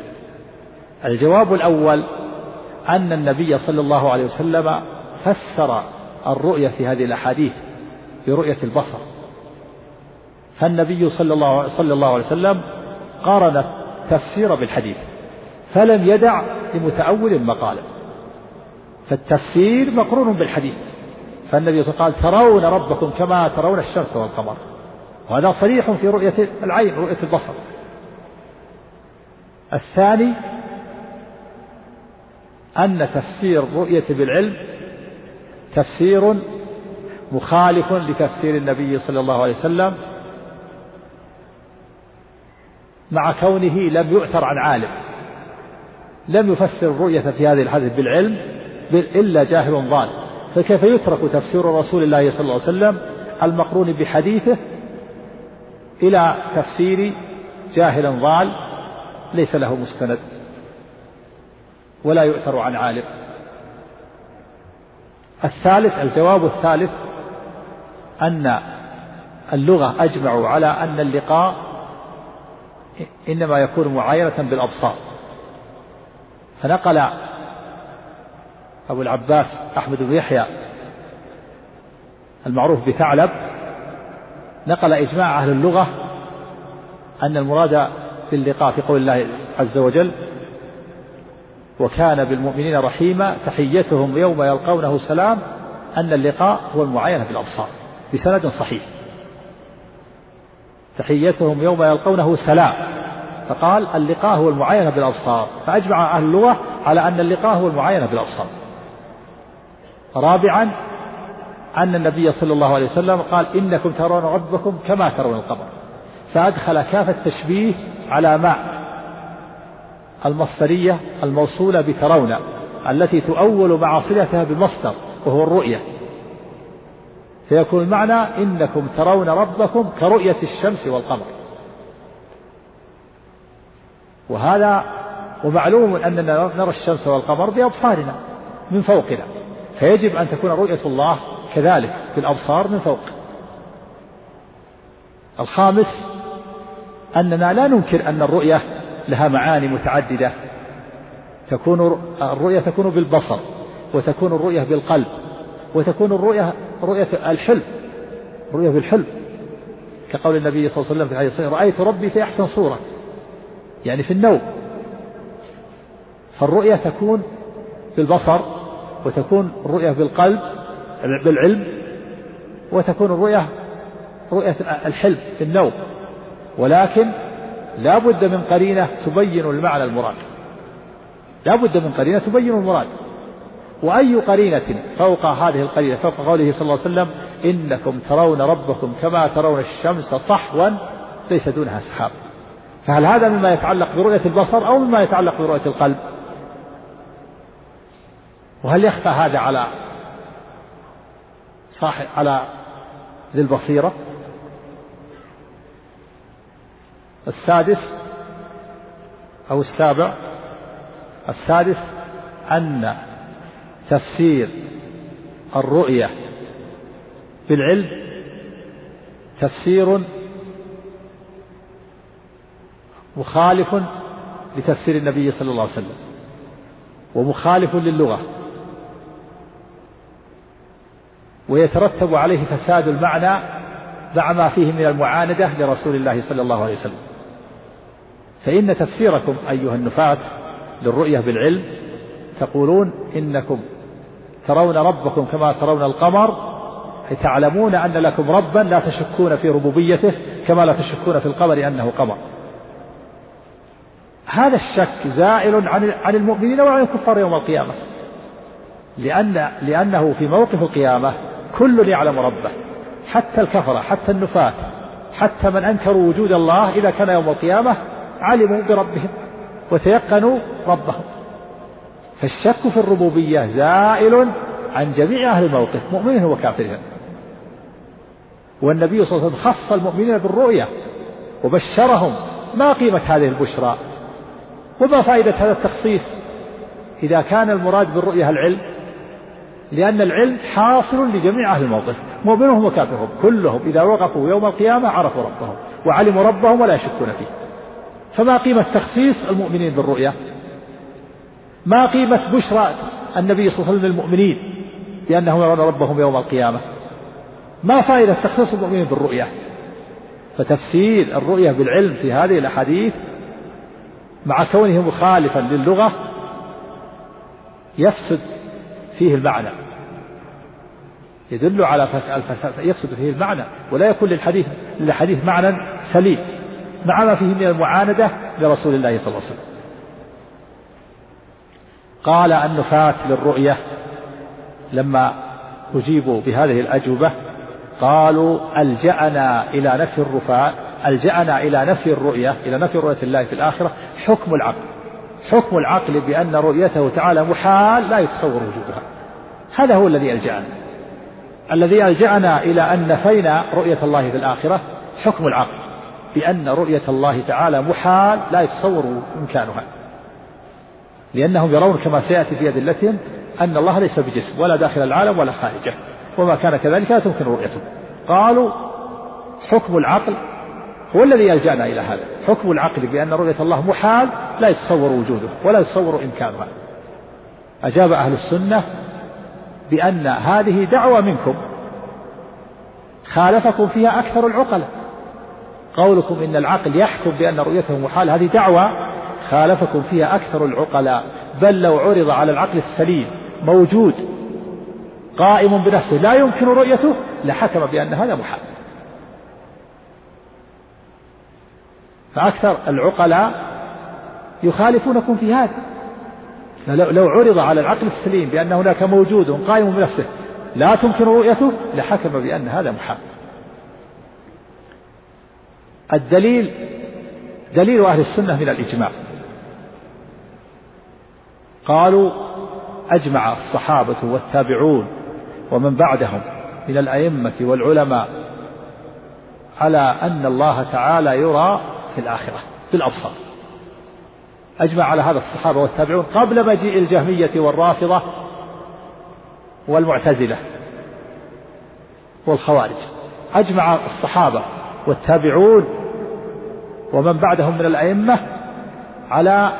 الجواب الأول أن النبي صلى الله عليه وسلم فسر الرؤية في هذه الأحاديث برؤية البصر. فالنبي صلى الله, صلى الله عليه وسلم قارن التفسير بالحديث فلم يدع لمتأول مقالا فالتفسير مقرون بالحديث. فالنبي صلى الله عليه وسلم قال ترون ربكم كما ترون الشمس والقمر. وهذا صريح في رؤية العين رؤية البصر. الثاني أن تفسير الرؤية بالعلم تفسير مخالف لتفسير النبي صلى الله عليه وسلم مع كونه لم يؤثر عن عالم لم يفسر الرؤية في هذه الحديث بالعلم إلا جاهل ضال. فكيف يترك تفسير رسول الله صلى الله عليه وسلم المقرون بحديثه إلى تفسير جاهل ضال؟ ليس له مستند. ولا يؤثر عن عالم. الثالث الجواب الثالث أن اللغة أجمعوا على أن اللقاء إنما يكون معاينة بالأبصار. فنقل أبو العباس أحمد بن يحيى المعروف بثعلب نقل إجماع أهل اللغة أن المراد باللقاء في قول الله عز وجل وكان بالمؤمنين رحيما تحيتهم يوم يلقونه سلام أن اللقاء هو المعاينة بالأبصار. بسند صحيح. تحيتهم يوم يلقونه سلام. فقال اللقاء هو المعاينة بالأبصار. فأجمع أهل اللغة على أن اللقاء هو المعاينة بالأبصار. رابعا أن النبي صلى الله عليه وسلم قال إنكم ترون ربكم كما ترون القمر. فأدخل كاف التشبيه على ما المصدرية الموصولة بترون التي تؤول مع صلتها بالمصدر وهو الرؤية. فيكون المعنى إنكم ترون ربكم كرؤية الشمس والقمر. وهذا ومعلوم أننا نرى الشمس والقمر بأبصارنا من فوقنا. فيجب أن تكون رؤية الله كذلك بالأبصار من فوق. الخامس أننا لا ننكر أن الرؤية لها معاني متعددة. تكون الرؤية تكون بالبصر وتكون الرؤية بالقلب وتكون الرؤية رؤية الحلم رؤية بالحلم. كقول النبي صلى الله عليه وسلم في الحديث الصحيح رأيت ربي في أحسن صورة. يعني في النوم. فالرؤية تكون بالبصر وتكون الرؤية بالقلب بالعلم وتكون الرؤية رؤية الحلم في النوم. ولكن لا بد من قرينة تبين المعنى المراد. لا بد من قرينة تبين المراد. وأي قرينة فوق هذه القرينة فوق قوله صلى الله عليه وسلم إنكم ترون ربكم كما ترون الشمس صحوا ليس دونها سحاب. فهل هذا مما يتعلق برؤية البصر أو مما يتعلق برؤية القلب؟ وهل يخفى هذا على صاحب على ذي البصيرة؟ السادس أو السابع؟ السادس أن تفسير الرؤية بالعلم تفسير مخالف لتفسير النبي صلى الله عليه وسلم ومخالف للغة ويترتب عليه فساد المعنى مع ما فيه من المعاندة لرسول الله صلى الله عليه وسلم. فإن تفسيركم أيها النفاة للرؤية بالعلم تقولون إنكم ترون ربكم كما ترون القمر أي تعلمون أن لكم ربا لا تشكون في ربوبيته كما لا تشكون في القمر أنه قمر. هذا الشك زائل عن عن المؤمنين وعن الكفار يوم القيامة. لأن لأنه في موقف القيامة كل يعلم ربه حتى الكفرة حتى النفاة حتى من أنكروا وجود الله إذا كان يوم القيامة علموا بربهم وتيقنوا ربهم. فالشك في الربوبية زائل عن جميع أهل الموقف مؤمنهم وكافرهم. والنبي صلى الله عليه وسلم خص المؤمنين بالرؤية وبشرهم ما قيمة هذه البشرى؟ وما فائدة هذا التخصيص؟ إذا كان المراد بالرؤية العلم لأن العلم حاصل لجميع أهل الموقف مؤمنهم وكافرهم كلهم إذا وقفوا يوم القيامة عرفوا ربهم وعلموا ربهم ولا يشكون فيه. فما قيمة تخصيص المؤمنين بالرؤية؟ ما قيمة بشرى النبي صلى الله عليه وسلم للمؤمنين بأنهم يرون ربهم يوم القيامة؟ ما فائدة تخصيص المؤمنين بالرؤية؟ فتفسير الرؤية بالعلم في هذه الأحاديث مع كونه مخالفا للغة يفسد فيه المعنى. يدل على يفسد فيه المعنى ولا يكون للحديث للحديث معنى سليم. مع ما فيه من المعاندة لرسول الله صلى الله عليه وسلم. قال النفاة للرؤية. لما أجيبوا بهذه الأجوبة قالوا ألجأنا إلى نفي الرفاة ألجأنا إلى نفي الرؤية إلى نفي رؤية الله في الآخرة حكم العقل. حكم العقل بأن رؤيته تعالى محال لا يتصور وجودها. هذا هو الذي ألجأنا. الذي ألجأنا إلى أن نفينا رؤية الله في الآخرة حكم العقل. بأن رؤية الله تعالى محال لا يتصور إمكانها. لأنهم يرون كما سيأتي في أدلتهم أن الله ليس بجسم ولا داخل العالم ولا خارجه وما كان كذلك لا تمكن رؤيته. قالوا حكم العقل هو الذي يلجأنا إلى هذا. حكم العقل بأن رؤية الله محال لا يتصور وجوده ولا يتصور إمكانها. أجاب أهل السنة بأن هذه دعوة منكم خالفكم فيها أكثر العقلاء. قولكم إن العقل يحكم بأن رؤيته محال هذه دعوة خالفكم فيها أكثر العقلاء. بل لو عرض على العقل السليم موجود قائم بنفسه لا يمكن رؤيته لحكم بأن هذا محال. فأكثر العقلاء يخالفونكم في هذا. لو عرض على العقل السليم بأن هناك موجود قائم بنفسه لا تمكن رؤيته لحكم بأن هذا محال. الدليل دليل أهل السنة من الإجماع. قالوا أجمع الصحابة والتابعون ومن بعدهم من الأئمة والعلماء على أن الله تعالى يرى في الآخرة بالأبصار أجمع على هذا الصحابة والتابعون قبل مجيء الجهمية والرافضة والمعتزلة والخوارج. أجمع الصحابة والتابعون ومن بعدهم من الأئمة على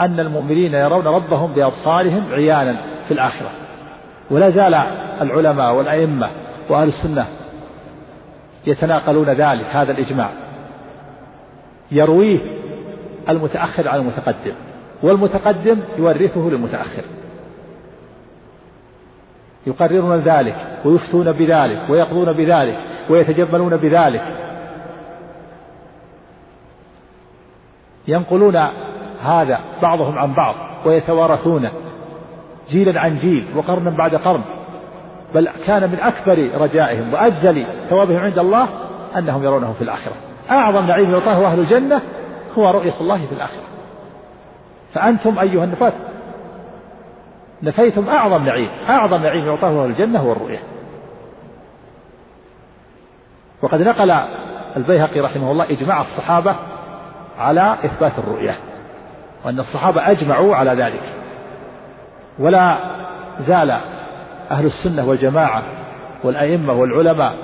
أن المؤمنين يرون ربهم بأبصارهم عيانا في الآخرة. ولا زال العلماء والأئمة وأهل السنة يتناقلون ذلك هذا الإجماع. يرويه المتأخر على المتقدم والمتقدم يورثه للمتأخر. يقررون ذلك ويفتون بذلك ويقضون بذلك ويتجملون بذلك. ينقلون هذا بعضهم عن بعض ويتوارثونه جيلا عن جيل وقرنا بعد قرن. بل كان من أكبر رجائهم وأجزل ثوابهم عند الله أنهم يرونه في الآخرة. أعظم نعيم يعطاه أهل الجنة هو رؤية الله في الآخرة. فأنتم أيها النفاة نفيتم أعظم نعيم. أعظم نعيم يعطاه أهل الجنة هو الرؤية. وقد نقل البيهقي رحمه الله إجماع الصحابة على إثبات الرؤية وأن الصحابة أجمعوا على ذلك. ولا زال أهل السنة والجماعة والأئمة والعلماء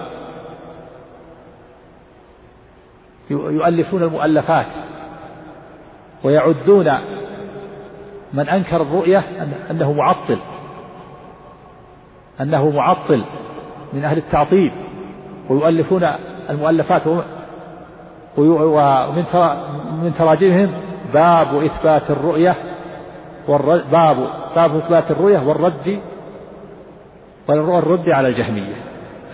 يؤلفون المؤلفات ويعدون من أنكر الرؤية أنه معطل أنه معطل من أهل التعطيل ويؤلفون المؤلفات ومن من تراجمهم باب إثبات الرؤية باب باب إثبات الرؤية والرد والرد على الجهمية.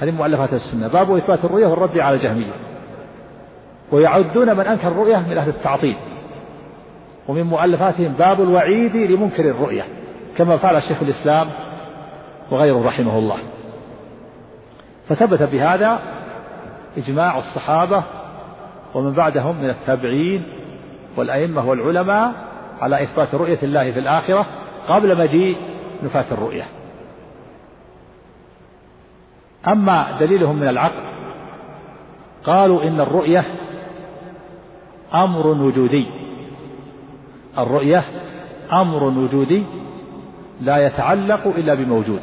هذه مؤلفات السنة. باب إثبات الرؤية والرد على الجهمية. ويعدون من أنكر الرؤية من أهل التعطيل. ومن مؤلفاتهم باب الوعيد لمنكر الرؤية كما فعل شيخ الإسلام وغيره رحمه الله. فثبت بهذا إجماع الصحابة ومن بعدهم من التابعين والأئمة والعلماء على إثبات رؤية الله في الآخرة قبل مجيء نفاة الرؤية. أما دليلهم من العقل قالوا إن الرؤية أمر وجودي. الرؤية أمر وجودي لا يتعلق إلا بموجود.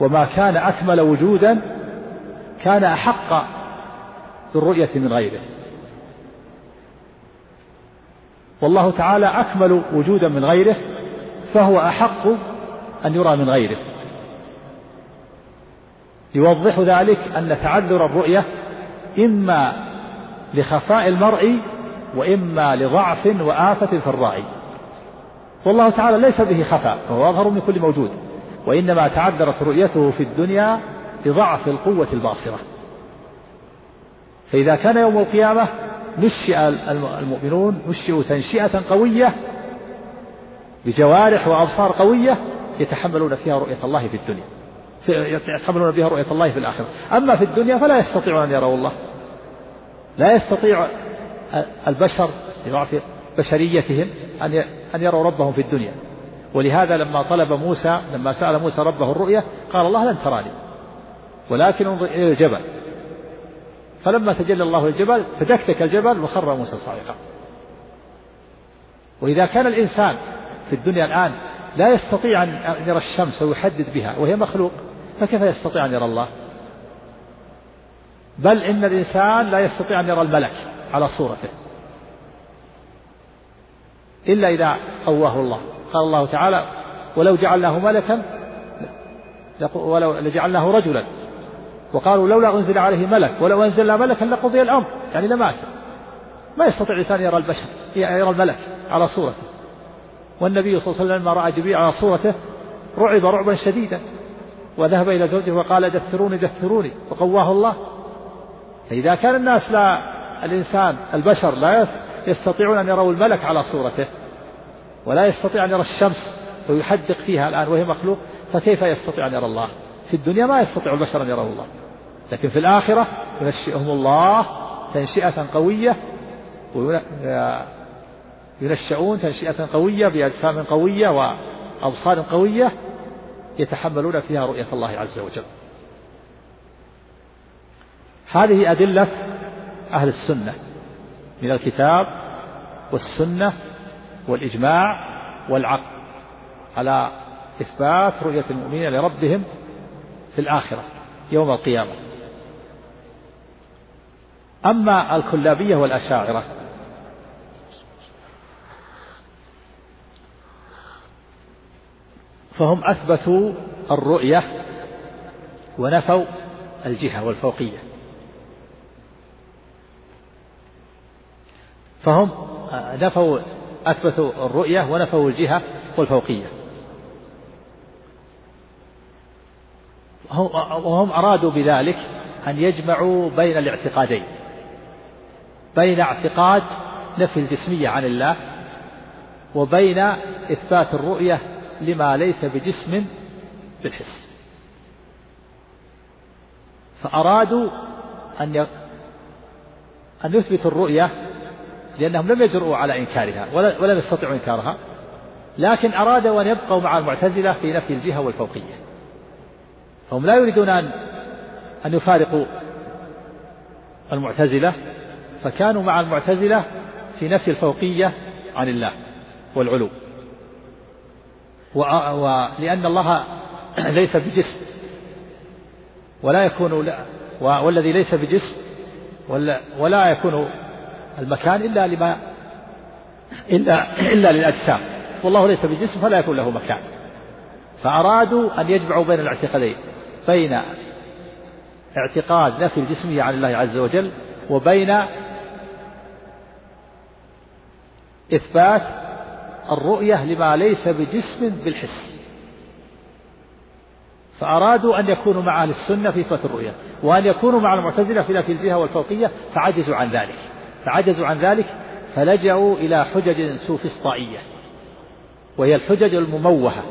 وما كان أكمل وجودا كان أحق بالرؤية من غيره. والله تعالى أكمل وجودا من غيره فهو أحق أن يرى من غيره. يوضح ذلك أن تعذر الرؤية إما لخفاء المرء وإما لضعف وآفة في الرأي والله تعالى ليس به خفاء فهو أظهر من كل موجود. وإنما تعذرت رؤيته في الدنيا لضعف القوة الباصرة. فإذا كان يوم القيامة نشئ المؤمنون نشئوا تنشئة قوية بجوارح وأبصار قوية يتحملون فيها رؤية الله في الدنيا يتحملون بها رؤية الله في الآخرة. أما في الدنيا فلا يستطيعون أن يروا الله. لا يستطيع البشر لضعف بشريتهم أن أن يروا ربهم في الدنيا. ولهذا لما طلب موسى لما سأل موسى ربه الرؤيا قال الله لن تراني ولكن انظر إلى الجبل. فلما تجلى الله الجبل تدكتك الجبل وخر موسى صاعقا. وإذا كان الإنسان في الدنيا الآن لا يستطيع أن يرى الشمس ويحدد بها وهي مخلوق فكيف يستطيع أن يرى الله؟ بل إن الإنسان لا يستطيع أن يرى الملك على صورته. إلا إذا قواه الله. قال الله تعالى ولو جعلناه ملكا ولو لجعلناه رجلا. وقالوا لولا أنزل عليه ملك ولو أنزلنا ملكا لقضي الأمر يعني لمات ما يستطيع الإنسان يرى البشر يرى الملك على صورته. والنبي صلى الله عليه وسلم لما رأى جبريل على صورته رعب رعبا شديدا. وذهب إلى زوجه وقال دثروني دثروني وقواه الله. فإذا كان الناس لا الإنسان البشر لا يستطيعون أن يروا الملك على صورته ولا يستطيع أن يرى الشمس ويحدق فيها الآن وهي مخلوق فكيف يستطيع أن يرى الله؟ في الدنيا ما يستطيع البشر أن يروا الله. لكن في الآخرة ينشئهم الله تنشئة قوية ينشؤون تنشئة قوية بأجسام قوية وأبصار قوية يتحملون فيها رؤية الله عز وجل. هذه أدلة أهل السنة من الكتاب والسنة والإجماع والعقل على إثبات رؤية المؤمنين لربهم في الآخرة يوم القيامة. أما الكلابية والأشاعرة. فهم أثبتوا الرؤية ونفوا الجهة والفوقية. فهم نفوا أثبتوا الرؤية ونفوا الجهة والفوقية. وهم أرادوا بذلك أن يجمعوا بين الاعتقادين. بين اعتقاد نفي الجسمية عن الله وبين إثبات الرؤية لما ليس بجسم بالحس. فأرادوا أن أن يثبتوا الرؤية لأنهم لم يجرؤوا على إنكارها ولم يستطيعوا إنكارها لكن أرادوا أن يبقوا مع المعتزلة في نفي الجهة والفوقية. فهم لا يريدون أن أن يفارقوا المعتزلة فكانوا مع المعتزلة في نفي الفوقية عن الله والعلو. ولأن الله ليس بجسم. ولا يكون والذي ليس بجسم ولا, ولا يكون المكان إلا لما إلا إلا للأجسام. والله ليس بجسم فلا يكون له مكان. فأرادوا أن يجمعوا بين الاعتقادين بين اعتقاد نفي الجسمية عن الله عز وجل وبين إثبات الرؤية لما ليس بجسم بالحس. فأرادوا أن يكونوا مع أهل السنة في إثبات الرؤية وأن يكونوا مع المعتزلة في نفي الجهة والفوقية فعجزوا عن ذلك. فعجزوا عن ذلك فلجأوا إلى حجج سوفسطائية وهي الحجج المموهة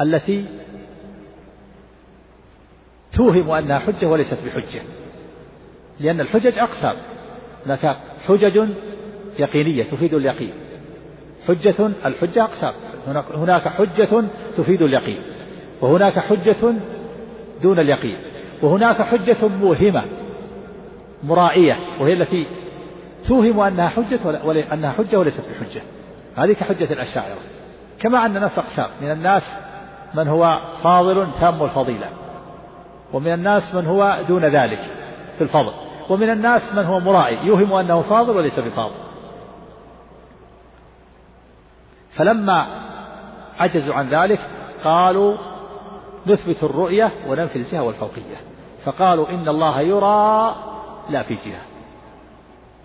التي توهم أنها حجة وليست بحجة لأن الحجج أقسام. هناك حجج يقينية تفيد اليقين. حجة الحجة أقسام. هناك حجة تفيد اليقين وهناك حجة دون اليقين وهناك حجة موهمة مرائية وهي التي توهم أنها حجة أنها حجة وليست بحجة. هذه كحجة الأشاعرة. كما أن الناس أقسام. من الناس من هو فاضل تام الفضيلة ومن الناس من هو دون ذلك في الفضل ومن الناس من هو مرائي يوهم أنه فاضل وليس بفاضل. فلما عجزوا عن ذلك قالوا نثبت الرؤية وننفي الجهة والفوقية. فقالوا إن الله يرى لا في جهة.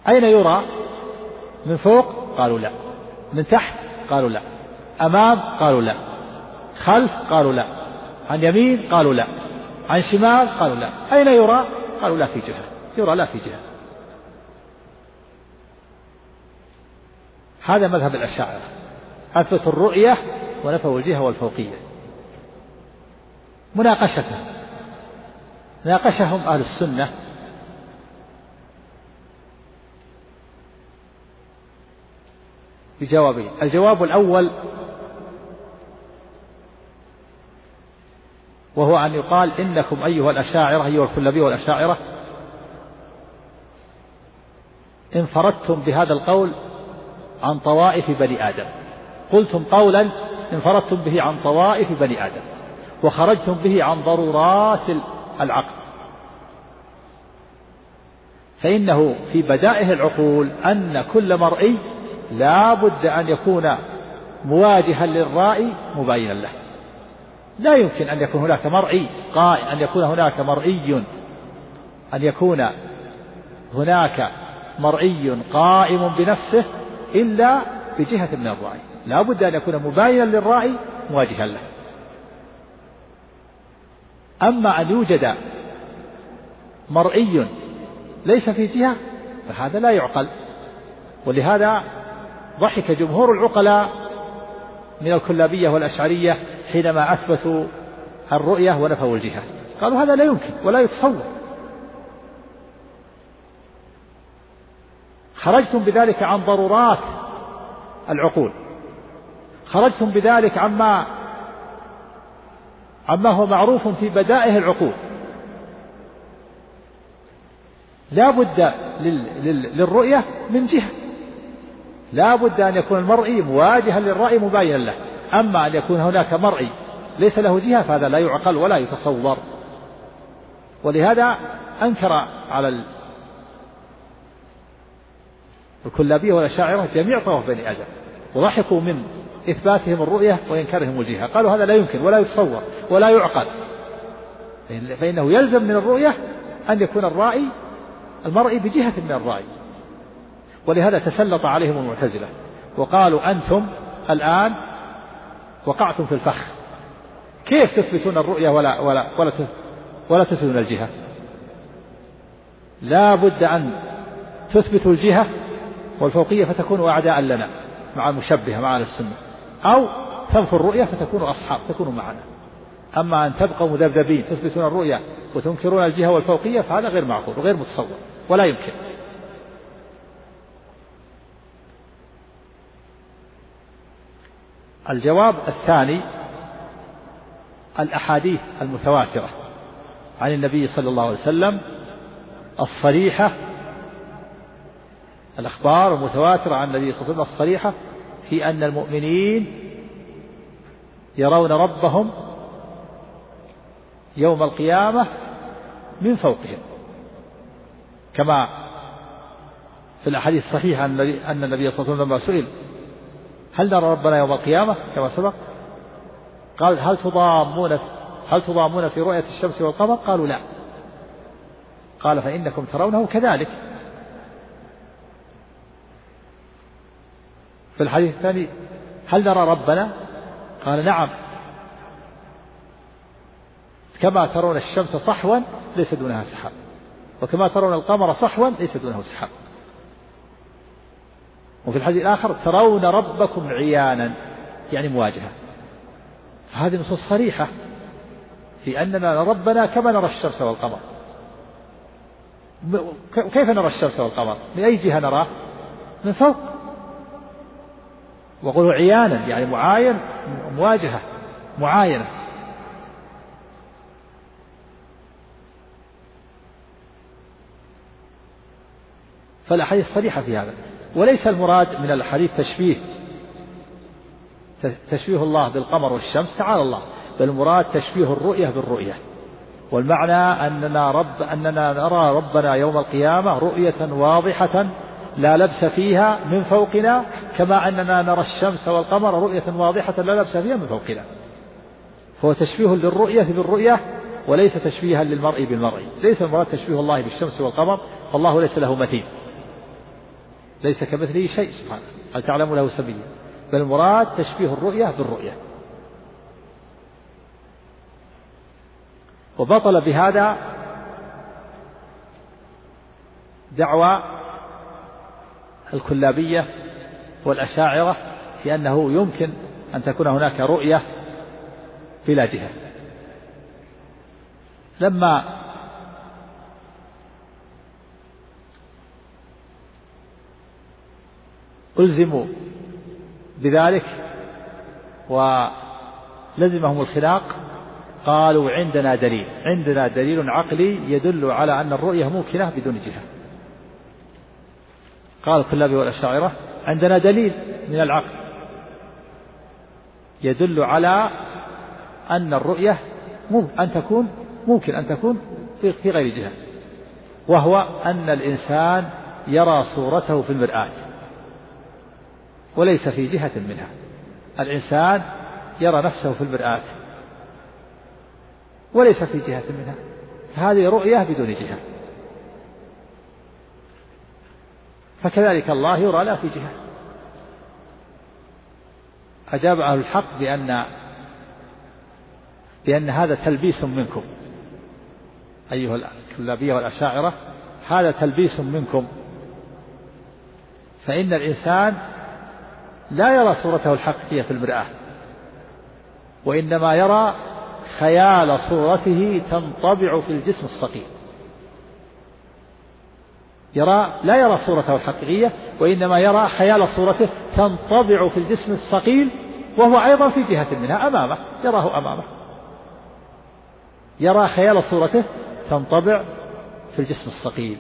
أين يرى؟ من فوق؟ قالوا لا. من تحت؟ قالوا لا. أمام؟ قالوا لا. خلف؟ قالوا لا. عن يمين؟ قالوا لا. عن شمال؟ قالوا لا. أين يرى؟ قالوا لا في جهة. يرى لا في جهة. هذا مذهب الأشاعرة. أثبتوا الرؤية ونفوا الجهة والفوقية. مناقشة. ناقشهم أهل السنة. بجوابين. الجواب الأول وهو أن يقال إنكم أيها الأشاعرة أيها الكلابية والأشاعرة انفردتم بهذا القول عن طوائف بني آدم. قلتم قولا انفردتم به عن طوائف بني آدم وخرجتم به عن ضرورات العقل. فإنه في بدائه العقول أن كل مرئي لا بد أن يكون مواجها للرائي مباينا له. لا يمكن أن يكون هناك مرئي قائم أن يكون هناك مرئي أن يكون هناك مرئي قائم بنفسه إلا بجهة من الرأي لا بد أن يكون مباينا للرأي مواجها له. أما أن يوجد مرئي ليس في جهة فهذا لا يعقل. ولهذا ضحك جمهور العقلاء من الكلابية والأشعرية حينما أثبتوا الرؤية ونفوا الجهة. قالوا هذا لا يمكن ولا يتصور. خرجتم بذلك عن ضرورات العقول. خرجتم بذلك عما عما هو معروف في بدائه العقول. لا بد للرؤية من جهة. لا بد أن يكون المرئي مواجها للرأي مباينا له. أما أن يكون هناك مرئي ليس له جهة فهذا لا يعقل ولا يتصور. ولهذا أنكر على الكلابية والأشاعرة جميع طواف بني آدم. وضحكوا من إثباتهم الرؤية وإنكارهم الجهة. قالوا هذا لا يمكن ولا يتصور ولا يعقل. فإنه يلزم من الرؤية أن يكون الرائي المرئي بجهة من الرأي. ولهذا تسلط عليهم المعتزلة. وقالوا أنتم الآن وقعتم في الفخ. كيف تثبتون الرؤية ولا ولا ولا ولا تثبتون الجهة؟ لا بد أن تثبتوا الجهة والفوقية فتكونوا أعداء لنا مع المشبهة مع السنة. أو تنفوا الرؤية فتكونوا أصحاب تكونوا معنا. أما أن تبقوا مذبذبين تثبتون الرؤية وتنكرون الجهة والفوقية فهذا غير معقول وغير متصور ولا يمكن. الجواب الثاني الأحاديث المتواترة عن النبي صلى الله عليه وسلم الصريحة الأخبار المتواترة عن النبي صلى الله عليه وسلم الصريحة في أن المؤمنين يرون ربهم يوم القيامة من فوقهم. كما في الأحاديث الصحيحة أن النبي صلى الله عليه وسلم لما سئل هل نرى ربنا يوم القيامة كما سبق؟ قال هل تضامون هل تضامون في رؤية الشمس والقمر؟ قالوا لا. قال فإنكم ترونه كذلك. في الحديث الثاني هل نرى ربنا؟ قال نعم. كما ترون الشمس صحوا ليس دونها سحاب. وكما ترون القمر صحوا ليس دونه سحاب. وفي الحديث الآخر ترون ربكم عيانا يعني مواجهة. فهذه نصوص صريحة في أننا نرى ربنا كما نرى الشمس والقمر. كيف نرى الشمس والقمر؟ من أي جهة نراه؟ من فوق. وقولوا عيانا يعني معاين مواجهة معاينة. فالأحاديث صريحة في هذا. وليس المراد من الحديث تشبيه تشبيه الله بالقمر والشمس تعالى الله بل المراد تشبيه الرؤية بالرؤية. والمعنى أننا رب أننا نرى ربنا يوم القيامة رؤية واضحة لا لبس فيها من فوقنا كما أننا نرى الشمس والقمر رؤية واضحة لا لبس فيها من فوقنا. فهو تشبيه للرؤية بالرؤية وليس تشبيها للمرء بالمرء. ليس المراد تشبيه الله بالشمس والقمر فالله ليس له مثيل. ليس كمثله شيء سبحانه. هل تعلم له سبيلا بل المراد تشبيه الرؤية بالرؤية. وبطل بهذا دعوى الكلابية والأشاعرة في أنه يمكن أن تكون هناك رؤية بلا جهة. لما ألزموا بذلك ولزمهم الخلاق قالوا عندنا دليل عندنا دليل عقلي يدل على أن الرؤية ممكنة بدون جهة. قال الكلابي والأشاعرة عندنا دليل من العقل يدل على أن الرؤية أن تكون ممكن أن تكون في غير جهة وهو أن الإنسان يرى صورته في المرآة وليس في جهة منها. الإنسان يرى نفسه في المرآة وليس في جهة منها فهذه رؤية بدون جهة. فكذلك الله يرى لا في جهة. أجاب أهل الحق بأن بأن هذا تلبيس منكم. أيها الكلابية والأشاعرة هذا تلبيس منكم. فإن الإنسان لا يرى صورته الحقيقية في المرآة وإنما يرى خيال صورته تنطبع في الجسم الصقيل يرى لا يرى صورته الحقيقية وإنما يرى خيال صورته تنطبع في الجسم الصقيل وهو أيضا في جهة منها أمامه يراه أمامه. يرى خيال صورته تنطبع في الجسم الصقيل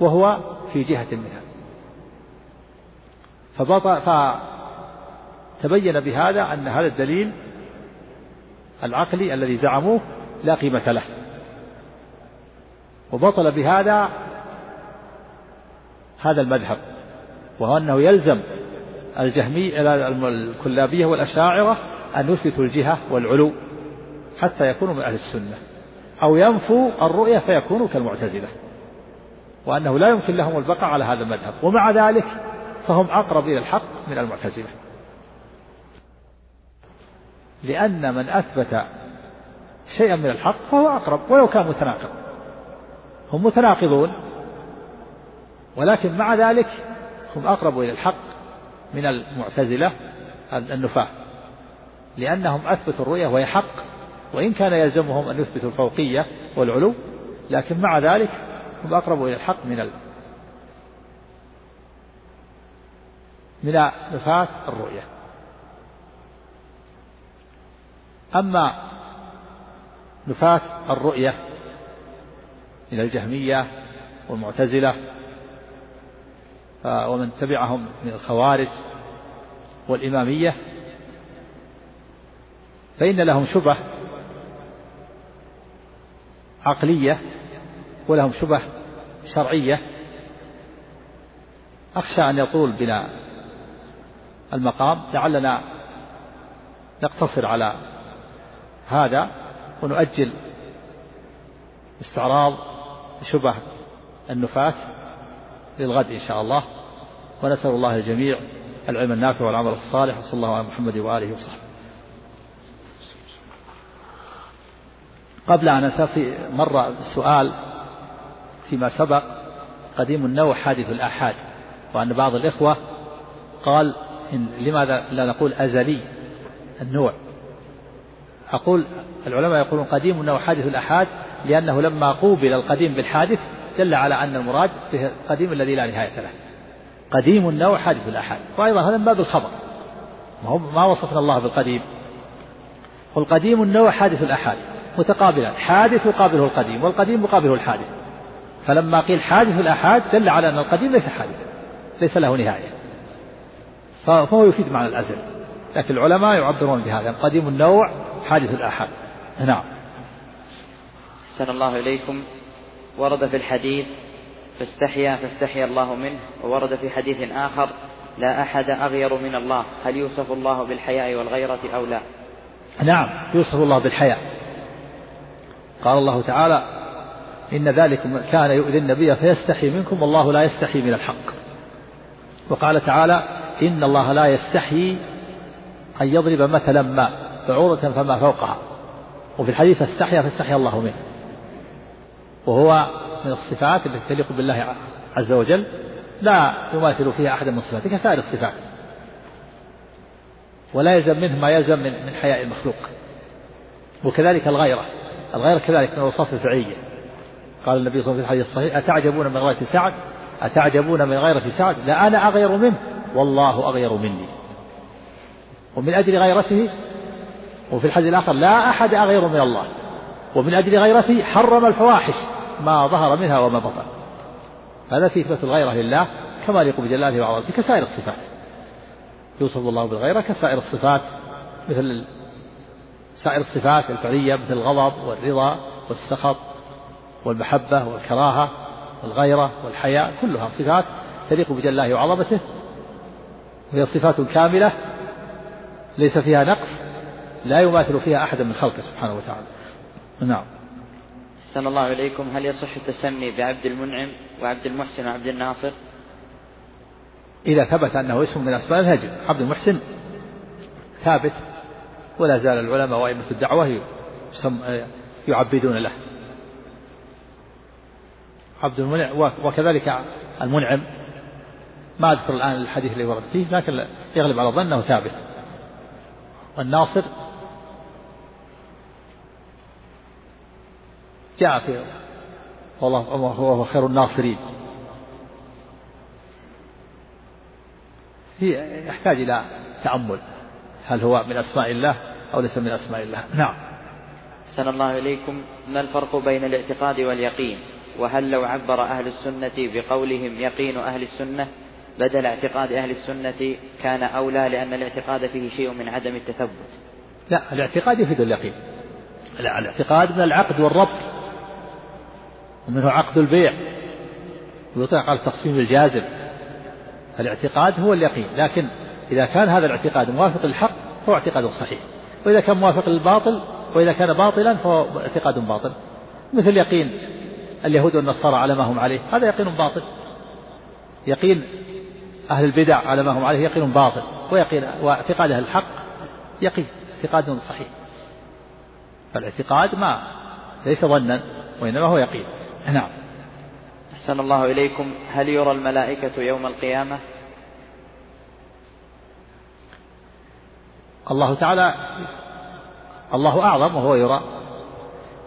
وهو في جهة منها. فتبين بهذا أن هذا الدليل العقلي الذي زعموه لا قيمة له. وبطل بهذا هذا المذهب وهو أنه يلزم الجهمي الكلابية والأشاعرة أن يثبتوا الجهة والعلو حتى يكونوا من أهل السنة. أو ينفوا الرؤية فيكونوا كالمعتزلة. وأنه لا يمكن لهم البقاء على هذا المذهب. ومع ذلك فهم أقرب إلى الحق من المعتزلة. لأن من أثبت شيئا من الحق فهو أقرب ولو كان متناقض. هم متناقضون ولكن مع ذلك هم أقرب إلى الحق من المعتزلة النفاة لأنهم أثبتوا الرؤية وهي حق وإن كان يلزمهم أن يثبتوا الفوقية والعلو لكن مع ذلك هم أقرب إلى الحق من ال... من نفاة الرؤية. أما نفاة الرؤية من الجهمية والمعتزلة ومن تبعهم من الخوارج والإمامية. فإن لهم شبه عقلية ولهم شبه شرعية. أخشى أن يطول بنا المقام لعلنا نقتصر على هذا. ونؤجل استعراض شبه النفاة للغد إن شاء الله. ونسأل الله الجميع العلم النافع والعمل الصالح. وصلى الله على محمد وآله وصحبه. قبل أن أنسى مر سؤال فيما سبق. قديم النوع حادث الآحاد. وأن بعض الإخوة قال إن لماذا لا نقول أزلي النوع؟ أقول العلماء يقولون قديم النوع حادث الآحاد لأنه لما قوبل القديم بالحادث دل على أن المراد به القديم الذي لا نهاية له. قديم النوع حادث الآحاد. وأيضا هذا من باب الخبر. ما, هو ما وصفنا الله بالقديم. قل قديم النوع حادث الآحاد. متقابلان حادث يقابله القديم والقديم يقابله الحادث. فلما قيل حادث الآحاد دل على أن القديم ليس حادث ليس له نهاية. فهو يفيد معنى الأزل. لكن العلماء يعبرون بهذا. قديم النوع حادث الآحاد. نعم. أحسن الله إليكم. ورد في الحديث فاستحيا فاستحيا الله منه. وورد في حديث آخر لا أحد أغير من الله. هل يوصف الله بالحياء والغيرة أو لا؟ نعم يوصف الله بالحياء. قال الله تعالى إن ذلك كان يؤذي النبي فيستحي منكم والله لا يستحي من الحق. وقال تعالى إن الله لا يستحي أن يضرب مثلا ما. بعوضة فما فوقها. وفي الحديث استحيا فاستحيا الله منه. وهو من الصفات التي تليق بالله عز وجل لا يماثل فيها أحد من صفاته كسائر الصفات. ولا يلزم منه ما يلزم من, من حياء المخلوق. وكذلك الغيرة. الغيرة كذلك من الأوصاف الفعلية. قال النبي صلى الله عليه وسلم في الحديث الصحيح أتعجبون من غيرة سعد؟ أتعجبون من غيرة سعد؟ لا أنا أغير منه. والله أغير مني. ومن أجل غيرته وفي الحديث الآخر لا أحد أغير من الله ومن أجل غيرته حرم الفواحش ما ظهر منها وما بطن. هذا في إثبات الغيرة لله كما يليق بجلاله وعظمته كسائر الصفات. يوصف الله بالغيرة كسائر الصفات مثل سائر الصفات الفعلية مثل الغضب والرضا والسخط والمحبة والكراهة والغيرة والحياء كلها صفات تليق بجلاله وعظمته. وهي صفات كاملة ليس فيها نقص. لا يماثل فيها أحدا من خلقه سبحانه وتعالى. نعم. أحسن الله إليكم. هل يصح التسمي بعبد المنعم وعبد المحسن وعبد الناصر؟ إذا ثبت أنه اسم من أسماء الهجر عبد المحسن ثابت ولا زال العلماء وأئمة الدعوة يعبدون له. عبد المنعم وكذلك المنعم. ما أذكر الآن الحديث اللي ورد فيه لكن يغلب على ظنه ثابت. والناصر جاء في والله هو خير الناصرين. هي يحتاج إلى تأمل. هل هو من أسماء الله أو ليس من أسماء الله؟ نعم. سن الله إليكم. ما الفرق بين الاعتقاد واليقين؟ وهل لو عبر أهل السنة بقولهم يقين أهل السنة بدل اعتقاد أهل السنة كان أولى لأن الاعتقاد فيه شيء من عدم التثبت؟ لا الاعتقاد يفيد اليقين. لا الاعتقاد من العقد والربط. ومنه عقد البيع. ويطلق على التصميم الجازم. الاعتقاد هو اليقين لكن إذا كان هذا الاعتقاد موافق للحق فهو اعتقاد صحيح. وإذا كان موافق للباطل وإذا كان باطلا فهو اعتقاد باطل. مثل يقين اليهود والنصارى على ما هم عليه هذا يقين باطل. يقين أهل البدع على ما هم عليه يقين باطل. ويقين واعتقاد أهل الحق يقين اعتقاد صحيح. فالاعتقاد ما ليس ظنا وإنما هو يقين. نعم. أحسن الله إليكم. هل يرى الملائكة يوم القيامة؟ الله تعالى الله أعظم وهو يرى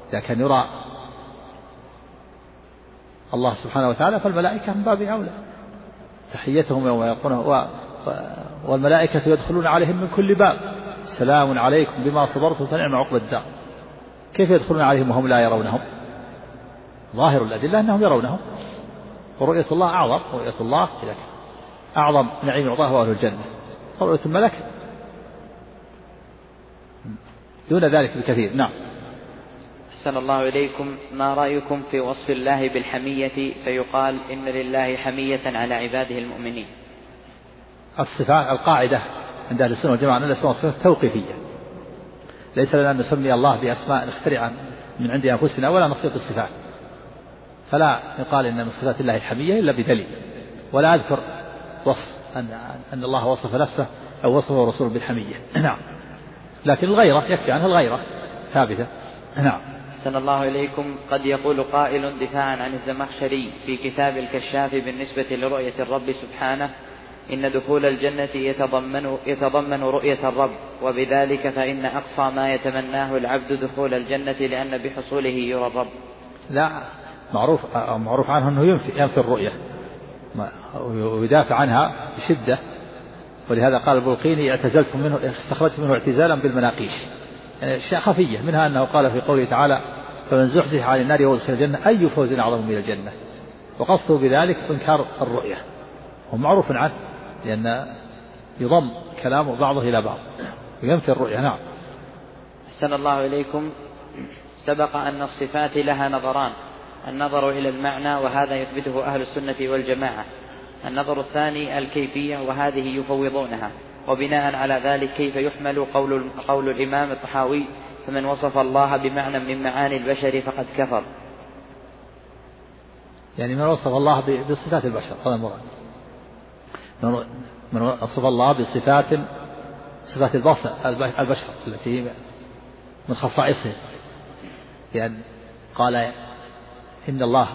إذا كان يرى الله سبحانه وتعالى فالملائكة من باب أولى. تحيتهم يوم يلقونه والملائكة يدخلون عليهم من كل باب. سلام عليكم بما صبرتم فنعم عقب الدار. كيف يدخلون عليهم وهم لا يرونهم؟ ظاهر الأدلة أنهم يرونهم ورؤية الله أعظم رؤية الله إذا أعظم نعيم يعطاه أهل الجنة. ورؤية الملك دون ذلك بكثير. نعم. أحسن الله إليكم. ما رأيكم في وصف الله بالحمية؟ فيقال إن لله حمية على عباده المؤمنين. الصفات القاعدة عند أهل السنة والجماعة أن الأسماء والصفات توقيفية. ليس لنا أن نسمي الله بأسماء نخترع من عند أنفسنا ولا نصيغ الصفات فلا يقال إن من صفات الله الحمية إلا بدليل. ولا أذكر وصف أن أن الله وصف نفسه أو وصفه رسوله بالحمية. نعم. لكن الغيرة يكفي عنها الغيرة ثابتة. نعم. أحسن الله إليكم. قد يقول قائل دفاعا عن الزمخشري في كتاب الكشاف بالنسبة لرؤية الرب سبحانه إن دخول الجنة يتضمن يتضمن رؤية الرب وبذلك فإن أقصى ما يتمناه العبد دخول الجنة لأن بحصوله يرى الرب. لا. معروف معروف عنه أنه ينفي ينفي الرؤية. ويدافع عنها بشدة. ولهذا قال البلقيني اعتزلت منه استخرجت منه اعتزالا بالمناقيش. يعني أشياء خفية منها أنه قال في قوله تعالى فمن زحزح عن النار وادخل الجنة أي فوز أعظم من الجنة؟ وقصده بذلك إنكار الرؤية. هو معروف عنه لأن يضم كلام بعضه إلى بعض وينفي الرؤية. نعم. أحسن الله إليكم. سبق أن الصفات لها نظران. النظر إلى المعنى وهذا يثبته أهل السنة والجماعة. النظر الثاني الكيفية وهذه يفوضونها. وبناء على ذلك كيف يحمل قول قول الإمام الطحاوي فمن وصف الله بمعنى من معاني البشر فقد كفر. يعني من وصف الله بصفات البشر هذا المراد. من وصف الله بصفات صفات البشر البشر التي من خصائصه. لأن قال إن الله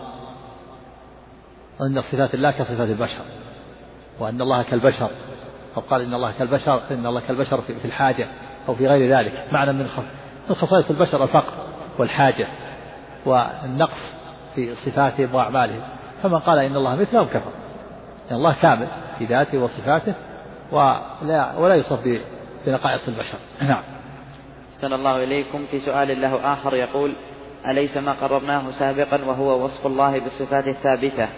أن صفات الله كصفات البشر وأن الله كالبشر أو قال إن الله كالبشر إن الله كالبشر في الحاجة أو في غير ذلك معنى من من خصائص البشر الفقر والحاجة والنقص في صفاتهم وأعمالهم فمن قال إن الله مثلهم كفر إن الله كامل في ذاته وصفاته ولا ولا يوصف بنقائص البشر. نعم. أحسن الله إليكم في سؤال له آخر يقول أليس ما قررناه سابقا وهو وصف الله بالصفات الثابتة؟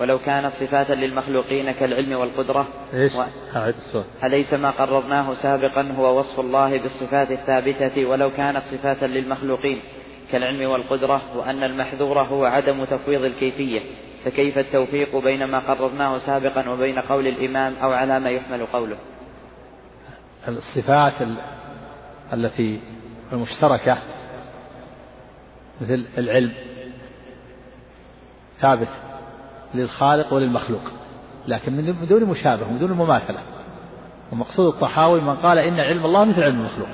ولو كانت صفاتا للمخلوقين كالعلم والقدرة إيش؟ و... أليس ما قررناه سابقا هو وصف الله بالصفات الثابتة؟ ولو كانت صفاتا للمخلوقين كالعلم والقدرة وأن المحذور هو عدم تفويض الكيفية فكيف التوفيق بين ما قررناه سابقا وبين قول الإمام أو على ما يحمل قوله؟ الصفات التي المشتركة مثل العلم. ثابت للخالق وللمخلوق. لكن من دون مشابه من دون مماثلة. ومقصود الطحاوي من قال إن علم الله مثل علم المخلوق.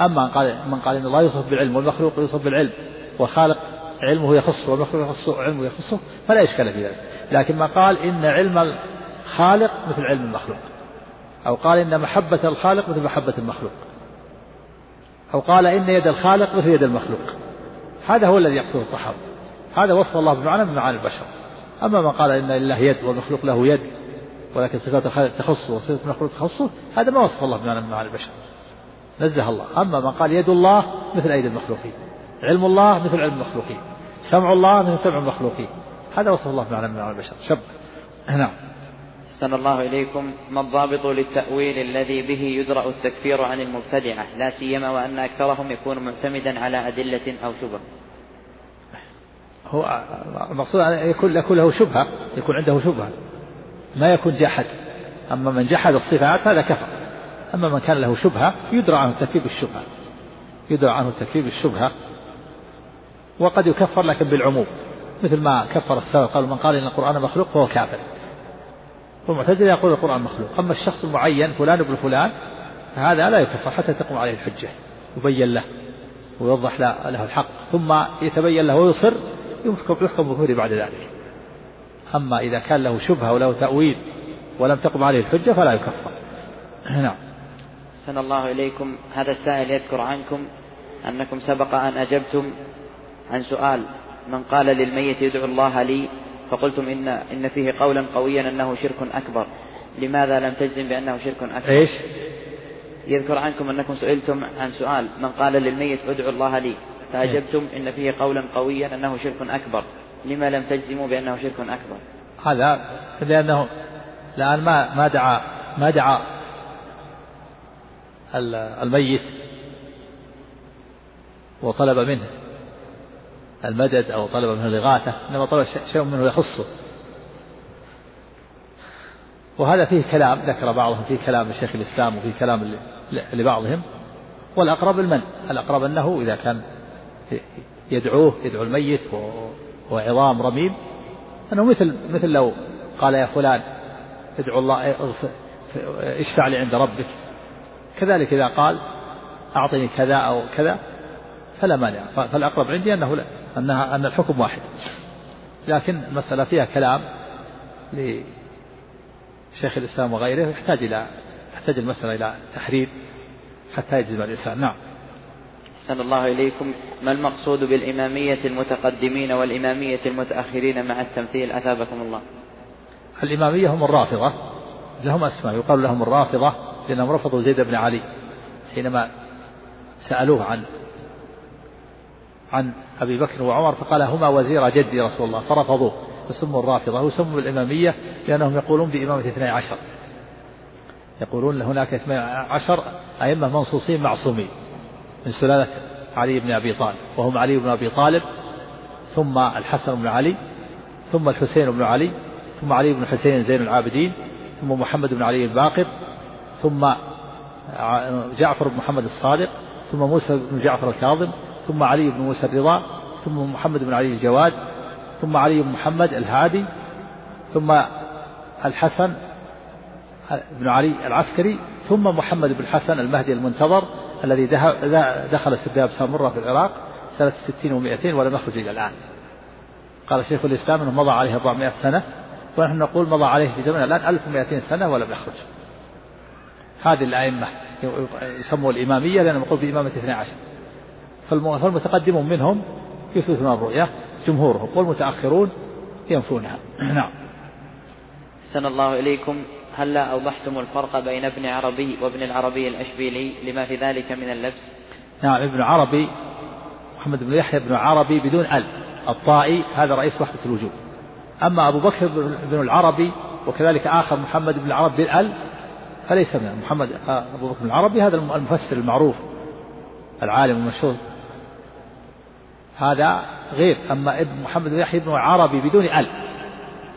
أما من قال من قال إن الله يوصف بالعلم والمخلوق يوصف بالعلم. والخالق علمه يخصه والمخلوق يخصه علمه يخصه فلا إشكال في ذلك. لكن ما قال إن علم الخالق مثل علم المخلوق. أو قال إن محبة الخالق مثل محبة المخلوق. أو قال إن يد الخالق مثل يد المخلوق. هذا هو الذي يقصده الطحاوي هذا وصف الله بمعنى من معاني البشر. أما من قال إن لله يد والمخلوق له يد ولكن صفات الخالق تخصه وصفات المخلوق تخصه هذا ما وصف الله بمعنى من معاني البشر. نزه الله. أما من قال يد الله مثل أيدي المخلوقين. علم الله مثل علم المخلوقين. سمع الله مثل سمع المخلوقين. هذا وصف الله بمعنى من معاني البشر. شب. نعم. أحسن الله إليكم ما الضابط للتأويل الذي به يدرأ التكفير عن المبتدعة؟ لا سيما وأن أكثرهم يكون معتمدا على أدلة أو شبه. هو المقصود أن يكون يكون له شبهة يكون عنده شبهة. ما يكون جحد. أما من جحد الصفات هذا كفر. أما من كان له شبهة يدرى عنه التكفير بالشبهة. يدرى عنه التكفير بالشبهة. وقد يكفر لكن بالعموم. مثل ما كفر السلف قالوا من قال إن القرآن مخلوق فهو كافر. والمعتزلة يقول القرآن مخلوق. أما الشخص المعين فلان ابن فلان فهذا لا يكفر حتى تقوم عليه الحجة. يبين له ويوضح له الحق ثم يتبين له ويصر يحكم يحكم بكفره بعد ذلك. أما إذا كان له شبهة وله تأويل ولم تقم عليه الحجة فلا يكفر. نعم. أحسن الله إليكم. هذا السائل يذكر عنكم أنكم سبق أن أجبتم عن سؤال من قال للميت يدعو الله لي فقلتم إن إن فيه قولا قويا أنه شرك أكبر. لماذا لم تجزم بأنه شرك أكبر؟ إيش؟ يذكر عنكم أنكم سئلتم عن سؤال من قال للميت ادعو الله لي. فأجبتم إن فيه قولا قويا أنه شرك أكبر. لما لم تجزموا بأنه شرك أكبر؟ هذا لأنه الآن ما ما دعا ما دعا الميت وطلب منه. المدد أو طلب منه الإغاثة إنما طلب شيء منه يخصه. وهذا فيه كلام ذكر بعضهم فيه كلام لشيخ الإسلام وفيه كلام لبعضهم. والأقرب المن الأقرب أنه إذا كان يدعوه يدعو الميت وعظام رميم أنه مثل مثل لو قال يا فلان ادعو الله اشفع لي عند ربك. كذلك إذا قال أعطني كذا أو كذا فلا مانع. فالأقرب عندي أنه لا. أنها أن الحكم واحد. لكن المسألة فيها كلام لشيخ الإسلام وغيره يحتاج إلى تحتاج المسألة إلى تحرير حتى يجزم الإنسان. نعم. أحسن الله إليكم. ما المقصود بالإمامية المتقدمين والإمامية المتأخرين مع التمثيل؟ أثابكم الله. الإمامية هم الرافضة. لهم أسماء. يقال لهم الرافضة لأنهم رفضوا زيد بن علي حينما سألوه عن عن أبي بكر وعمر فقال هما وزير جدي رسول الله فرفضوه فسموا الرافضة وسموا الإمامية لأنهم يقولون بإمامة اثني عشر. يقولون هناك اثني عشر أئمة منصوصين معصومين من سلالة علي بن أبي طالب وهم علي بن أبي طالب ثم الحسن بن علي ثم الحسين بن علي ثم علي بن حسين زين العابدين ثم محمد بن علي الباقر ثم جعفر بن محمد الصادق ثم موسى بن جعفر الكاظم ثم علي بن موسى الرضا ثم محمد بن علي الجواد ثم علي بن محمد الهادي ثم الحسن بن علي العسكري ثم محمد بن الحسن المهدي المنتظر الذي دخل سرداب سامرة في العراق سنة ستين ومائتين ولم يخرج إلى الآن. قال شيخ الإسلام أنه مضى عليه 400 سنة ونحن نقول مضى عليه في زمننا الآن 1200 سنة ولم يخرج. هذه الأئمة يسموا الإمامية لأنهم يقول بإمامة 12 فالمتقدمون منهم يثبتون الرؤية جمهورهم والمتأخرون ينفونها. نعم. سن الله إليكم. هلا أوضحتم الفرق بين ابن عربي وابن العربي الأشبيلي لما في ذلك من اللبس؟ نعم ابن عربي محمد بن يحيى بن عربي بدون ال الطائي هذا رئيس وحدة الوجود. أما أبو بكر بن العربي وكذلك آخر محمد بن العربي بالآل فليس من محمد أبو بكر بن العربي هذا المفسر المعروف العالم المشهور هذا غير. أما ابن محمد بن يحيى بن عربي بدون ال.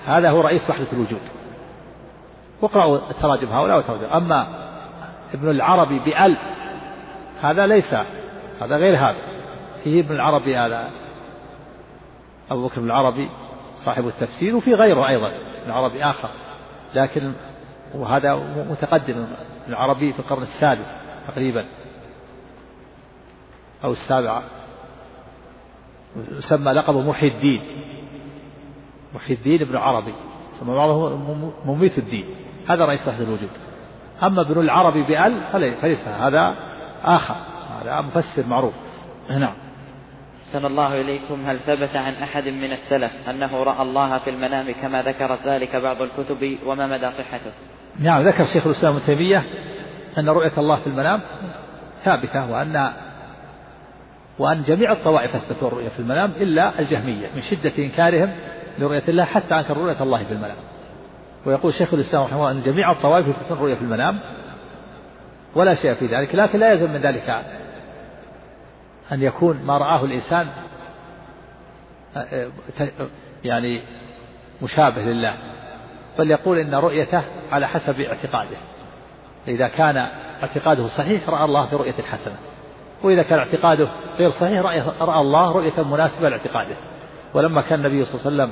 هذا هو رئيس وحدة الوجود. واقرأوا تراجم هؤلاء وتراجم أما ابن العربي بأل هذا ليس هذا غير هذا. فيه ابن العربي هذا. أبو بكر بن العربي صاحب التفسير وفي غيره أيضا ابن العربي آخر. لكن وهذا متقدم العربي في القرن السادس تقريبا أو السابع. يسمى لقبه محي الدين محي الدين ابن عربي يسمى بعضه مميت الدين. هذا رئيس وحدة الوجود. أما ابن العربي بأل فليس. هذا آخر. هذا مفسر معروف. نعم. أحسن الله إليكم. هل ثبت عن أحد من السلف أنه رأى الله في المنام كما ذكرت ذلك بعض الكتب وما مدى صحته؟ نعم ذكر شيخ الإسلام ابن تيمية أن رؤية الله في المنام ثابتة وأن وأن جميع الطوائف أثبتوا الرؤية في المنام إلا الجهمية من شدة إنكارهم لرؤية الله حتى أنكر رؤية الله في المنام. ويقول شيخ الإسلام رحمه الله أن جميع الطوائف يثبتون الرؤية في المنام ولا شيء في ذلك لكن لا يلزم من ذلك أن يكون ما رآه الإنسان يعني مشابه لله. بل يقول إن رؤيته على حسب اعتقاده. إذا كان اعتقاده صحيح رأى الله في رؤية حسنة. وإذا كان اعتقاده غير صحيح رأى, الله رؤية مناسبة لاعتقاده. ولما كان النبي صلى الله عليه وسلم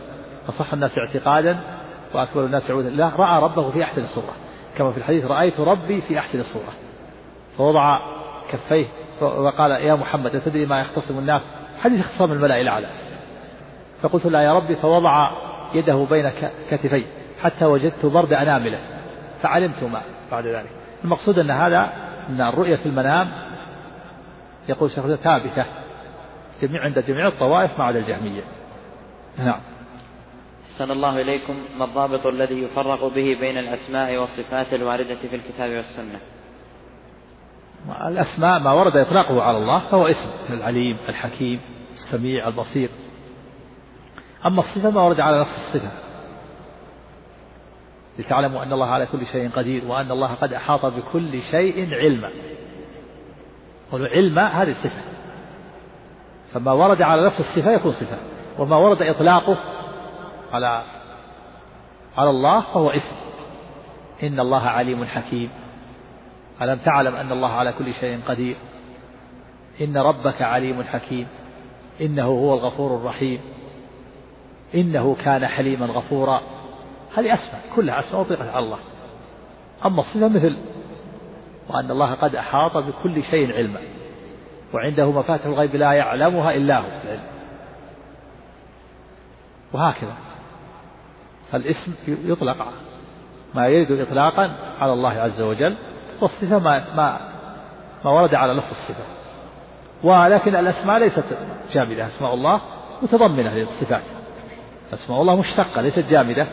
أصح الناس اعتقادا وأكبر الناس عودا له رأى ربه في أحسن الصورة. كما في الحديث رأيت ربي في أحسن الصورة. فوضع كفيه وقال يا محمد أتدري ما يختصم الناس؟ حديث اختصام الملأ الأعلى. فقلت لا يا ربي. فوضع يده بين كتفي حتى وجدت برد أنامله فعلمت ما بعد ذلك. المقصود أن هذا أن الرؤية في المنام يقول شيخ ثابتة. جميع عند جميع الطوائف ما عدا الجهمية. نعم. أحسن الله إليكم ما الضابط الذي يفرق به بين الأسماء والصفات الواردة في الكتاب والسنة؟ الأسماء ما ورد إطلاقه على الله فهو اسم العليم الحكيم السميع البصير. أما الصفة ما ورد على نفس الصفة. لتعلموا أن الله على كل شيء قدير وأن الله قد أحاط بكل شيء علما. والعلم هذه الصفة. فما ورد على نفس الصفة يكون صفة. وما ورد إطلاقه على على الله فهو اسم. إن الله عليم حكيم. ألم تعلم أن الله على كل شيء قدير؟ إن ربك عليم حكيم. إنه هو الغفور الرحيم. إنه كان حليما غفورا. هذه أسماء كلها أسماء أطلقت على الله. أما الصفة مثل وأن الله قد أحاط بكل شيء علما. وعنده مفاتح الغيب لا يعلمها إلا هو. وهكذا. فالاسم يطلق ما يريد إطلاقا على الله عز وجل والصفة ما ما ما ورد على لفظ الصفة. ولكن الأسماء ليست جامدة أسماء الله متضمنة للصفات. أسماء الله مشتقة ليست جامدة.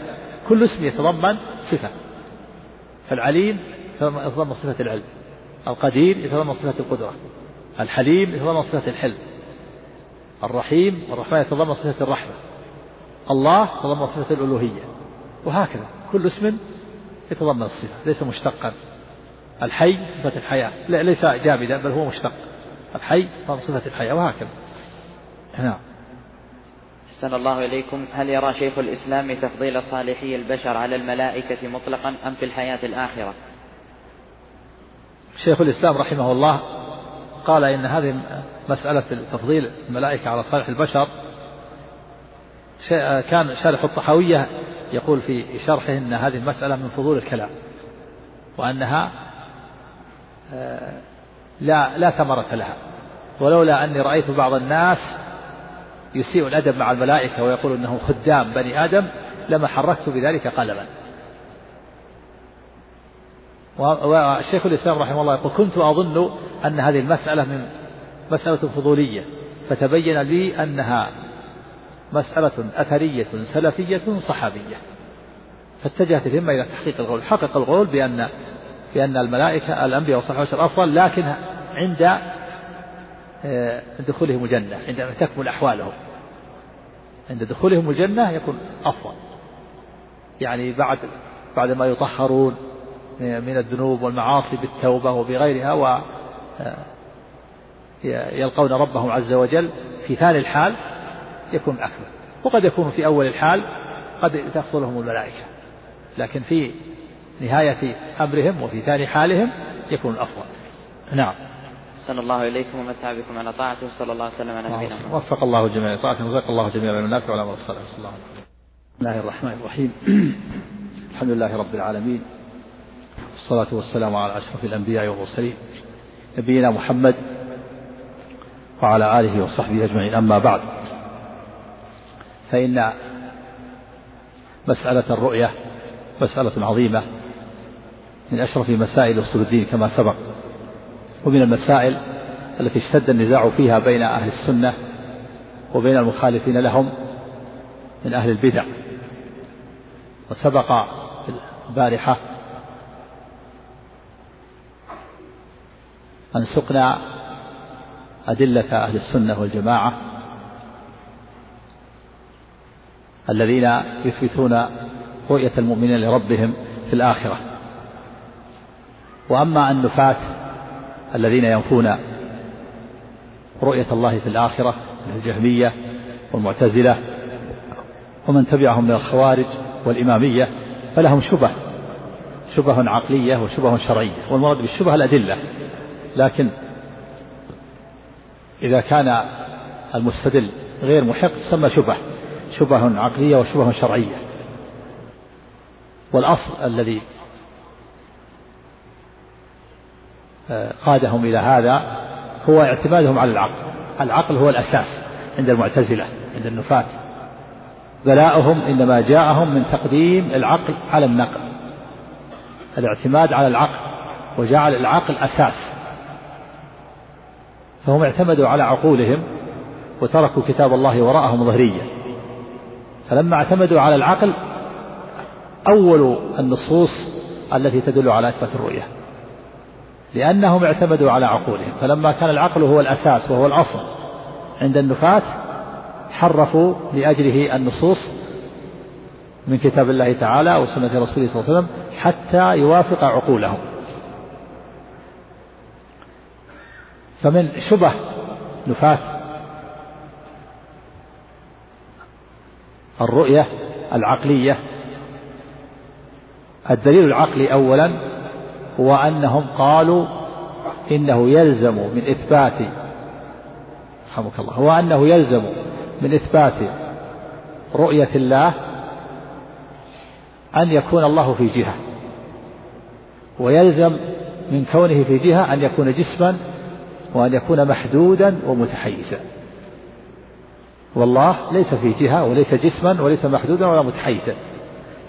كل اسم يتضمن صفة. فالعليم يتضمن صفة العلم. القدير يتضمن صفة القدرة. الحليم يتضمن صفة الحلم. الرحيم الرحمن يتضمن صفة الرحمة. الله يتضمن صفة الألوهية. وهكذا. كل اسم يتضمن الصفة ليس مشتقا. الحي صفة الحياة. لا ليس جامدا بل هو مشتق. الحي صفة الحياة وهكذا. نعم. أحسن الله إليكم. هل يرى شيخ الإسلام تفضيل صالحي البشر على الملائكة مطلقا أم في الحياة الآخرة؟ شيخ الإسلام رحمه الله قال إن هذه مسألة تفضيل الملائكة على صالح البشر كان شارح الطحاوية يقول في شرحه أن هذه المسألة من فضول الكلام وأنها آه، لا لا ثمرة لها. ولولا أني رأيت بعض الناس يسيء الأدب مع الملائكة ويقول أنهم خدام بني آدم لما حركت بذلك قلما والشيخ الإسلام رحمه الله يقول كنت أظن أن هذه المسألة من مسألة فضولية فتبين لي أنها مسألة أثرية سلفية صحابية. فاتجهت الهمة إلى تحقيق القول. حقق القول بأن بأن الملائكة الأنبياء والصالحين أفضل لكن عند آه، دخولهم الجنة عندما تكمل أحوالهم. عند دخولهم الجنة يكون أفضل. يعني بعد بعد ما يطهرون من الذنوب والمعاصي بالتوبة وبغيرها و آه، يلقون ربهم عز وجل في ثاني الحال يكون أكمل. وقد يكون في أول الحال قد تفضلهم الملائكة لكن في نهاية أمرهم وفي ثاني حالهم يكون الأفضل نعم. صلى الله إليكم ومتع بكم على طاعته صلى الله عليه وسلم على نبينا محمد. وفق الله جميع لطاعته وزق الله جميع من النافع وعلى الصلاة صلى الله عليه وسلم. بسم الله الرحمن الرحيم. الحمد لله رب العالمين. والصلاة والسلام على أشرف الأنبياء والمرسلين نبينا محمد وعلى آله وصحبه أجمعين. أما بعد فإن مسألة الرؤية مسألة عظيمة من أشرف مسائل أصول الدين كما سبق ومن المسائل التي اشتد النزاع فيها بين أهل السنة وبين المخالفين لهم من أهل البدع. وسبق البارحة أن سقنا أدلة أهل السنة والجماعة الذين يثبتون رؤية المؤمنين لربهم في الآخرة. وأما النفاة الذين ينفون رؤية الله في الآخرة من الجهمية والمعتزلة ومن تبعهم من الخوارج والإمامية فلهم شبه شبه عقلية وشبه شرعية والمراد بالشبه الأدلة. لكن إذا كان المستدل غير محق تسمى شبه شبه عقلية وشبه شرعية. والأصل الذي آه، قادهم إلى هذا هو اعتمادهم على العقل. العقل هو الأساس عند المعتزلة عند النفاة. بلاؤهم إنما جاءهم من تقديم العقل على النقل. الاعتماد على العقل وجعل العقل أساس. فهم اعتمدوا على عقولهم وتركوا كتاب الله وراءهم ظهريا فلما اعتمدوا على العقل أول النصوص التي تدل على إثبات الرؤية. لأنهم اعتمدوا على عقولهم. فلما كان العقل هو الأساس وهو الأصل عند النفاة حرفوا لأجله النصوص من كتاب الله تعالى وسنة رسوله صلى الله عليه وسلم حتى يوافق عقولهم. فمن شبه نفاة الرؤية العقلية. الدليل العقلي أولا هو أنهم قالوا إنه يلزم من إثبات رحمك الله هو أنه يلزم من إثبات رؤية الله أن يكون الله في جهة ويلزم من كونه في جهة أن يكون جسما وأن يكون محدودا ومتحيزا. والله ليس في جهة وليس جسما وليس محدودا ولا متحيزا.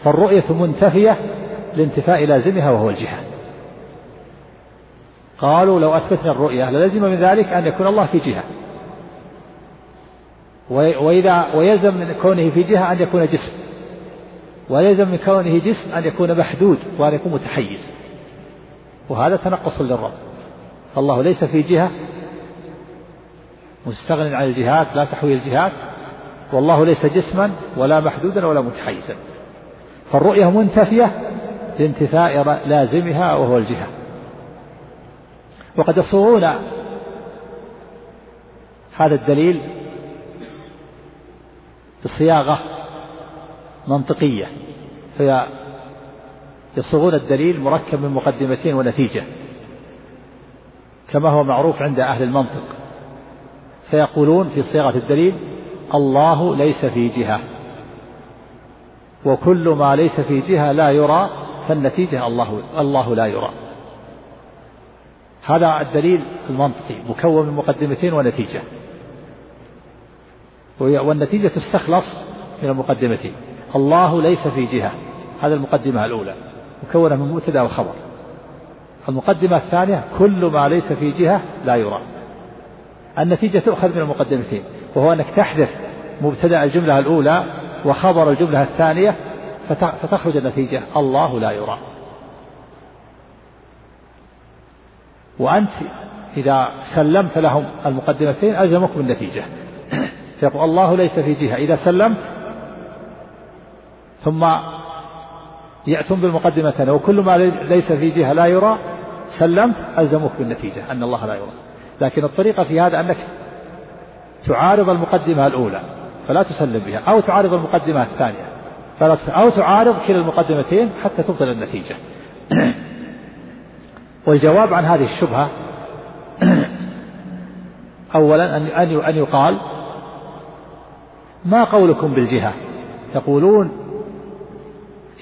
فالرؤية منتفية لانتفاء لازمها وهو الجهة. قالوا لو أثبتنا الرؤية للزم من ذلك أن يكون الله في جهة. وإذا ويلزم من كونه في جهة أن يكون جسم. ويلزم من كونه جسم أن يكون محدود وأن يكون متحيز. وهذا تنقص للرب. فالله ليس في جهة. مستغن عن الجهات لا تحوي الجهات والله ليس جسما ولا محدودا ولا متحيزا. فالرؤية منتفية لانتفاء لازمها وهو الجهة. وقد يصورون هذا الدليل بصياغة منطقية. فهي يصوغون الدليل مركب من مقدمتين ونتيجة. كما هو معروف عند أهل المنطق. فيقولون في صياغة الدليل الله ليس في جهة. وكل ما ليس في جهة لا يرى فالنتيجة الله الله لا يرى. هذا الدليل المنطقي مكون من مقدمتين ونتيجة. والنتيجة تستخلص من المقدمتين. الله ليس في جهة. هذا المقدمة الأولى مكونة من مبتدأ وخبر. المقدمة الثانية كل ما ليس في جهة لا يرى. النتيجة تؤخذ من المقدمتين وهو أنك تحذف مبتدأ الجملة الأولى وخبر الجملة الثانية فتخرج النتيجة الله لا يرى. وأنت إذا سلمت لهم المقدمتين ألزمك بالنتيجة. فيقول الله ليس في جهة إذا سلمت ثم يأتون بالمقدمة وكل ما ليس في جهة لا يرى سلمت ألزمك بالنتيجة أن الله لا يرى لكن الطريقة في هذا أنك تعارض المقدمة الأولى فلا تسلم بها أو تعارض المقدمة الثانية فلا أو تعارض كلا المقدمتين حتى تبطل النتيجة. والجواب عن هذه الشبهة أولا أن أن يقال ما قولكم بالجهة؟ تقولون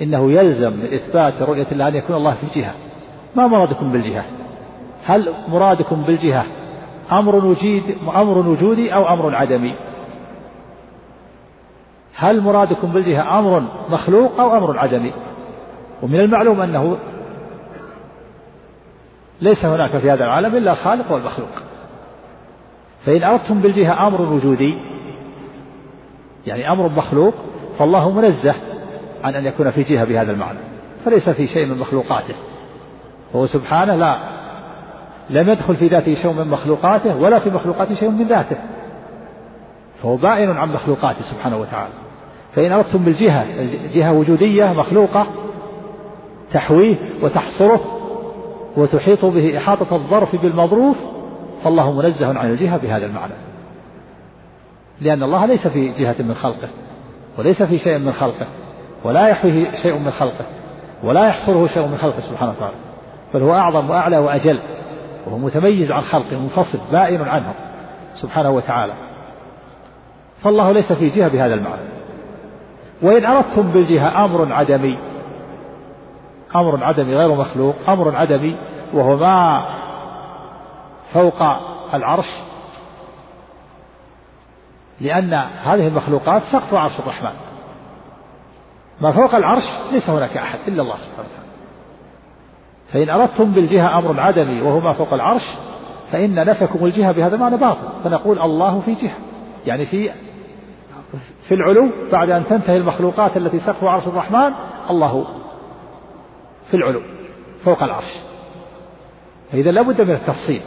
إنه يلزم من إثبات رؤية الله أن يكون الله في جهة. ما مرادكم بالجهة؟ هل مرادكم بالجهة أمر وجود أمر وجودي أو أمر عدمي؟ هل مرادكم بالجهة أمر مخلوق أو أمر عدمي؟ ومن المعلوم أنه ليس هناك في هذا العالم إلا الخالق والمخلوق. فإن أردتم بالجهة أمر وجودي يعني أمر مخلوق فالله منزه عن أن يكون في جهة بهذا المعنى فليس في شيء من مخلوقاته. وهو سبحانه لا. لم يدخل في ذاته شيء من مخلوقاته ولا في مخلوقاته شيء من ذاته. فهو بائن عن مخلوقاته سبحانه وتعالى. فإن أردتم بالجهة جهة وجودية مخلوقة تحويه وتحصره وتحيط به إحاطة الظرف بالمظروف فالله منزه عن الجهة بهذا المعنى. لأن الله ليس في جهة من خلقه وليس في شيء من خلقه ولا يحويه شيء من خلقه ولا يحصره شيء من خلقه سبحانه وتعالى. بل هو أعظم وأعلى وأجل. وهو متميز عن خلقه منفصل بائن عنهم سبحانه وتعالى. فالله ليس في جهة بهذا المعنى. وإن أردتم بالجهة أمر عدمي. أمر عدمي غير مخلوق أمر عدمي وهو ما فوق العرش. لأن هذه المخلوقات سقف عرش الرحمن. ما فوق العرش ليس هناك أحد إلا الله سبحانه وتعالى. فإن أردتم بالجهة أمر عدمي وهو ما فوق العرش فإن نفكم الجهة بهذا المعنى باطل فنقول الله في جهة يعني في في العلو بعد أن تنتهي المخلوقات التي سقف عرش الرحمن الله في العلو فوق العرش. فإذا لابد من التفصيل.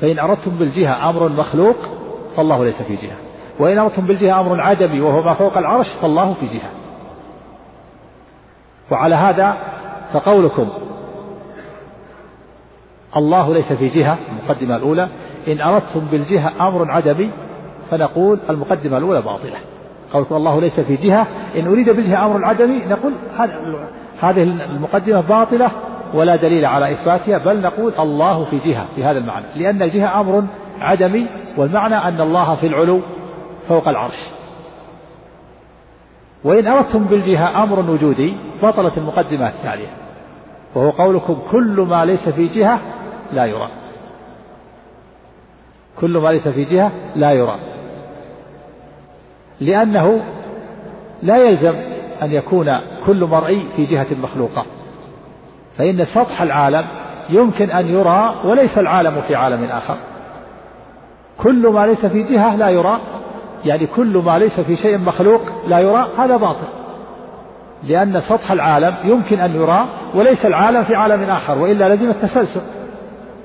فإن أردتم بالجهة أمر مخلوق فالله ليس في جهة. وإن أردتم بالجهة أمر عدمي وهو ما فوق العرش فالله في جهة. وعلى هذا فقولكم الله ليس في جهة المقدمة الأولى إن أردتم بالجهة أمر عدمي فنقول المقدمة الأولى باطلة. قولكم الله ليس في جهة إن أريد بالجهة أمر عدمي نقول هذه المقدمة باطلة ولا دليل على إثباتها بل نقول الله في جهة في هذا المعنى. لأن الجهة أمر عدمي والمعنى أن الله في العلو فوق العرش. وإن أردتم بالجهة أمر وجودي بطلت المقدمة التالية وهو قولكم كل ما ليس في جهة لا يرى. كل ما ليس في جهة لا يرى. لأنه لا يلزم أن يكون كل مرئي في جهة مخلوقة. فإن سطح العالم يمكن أن يرى وليس العالم في عالم آخر. كل ما ليس في جهة لا يرى يعني كل ما ليس في شيء مخلوق لا يرى هذا باطل. لأن سطح العالم يمكن أن يرى وليس العالم في عالم آخر وإلا لزم التسلسل.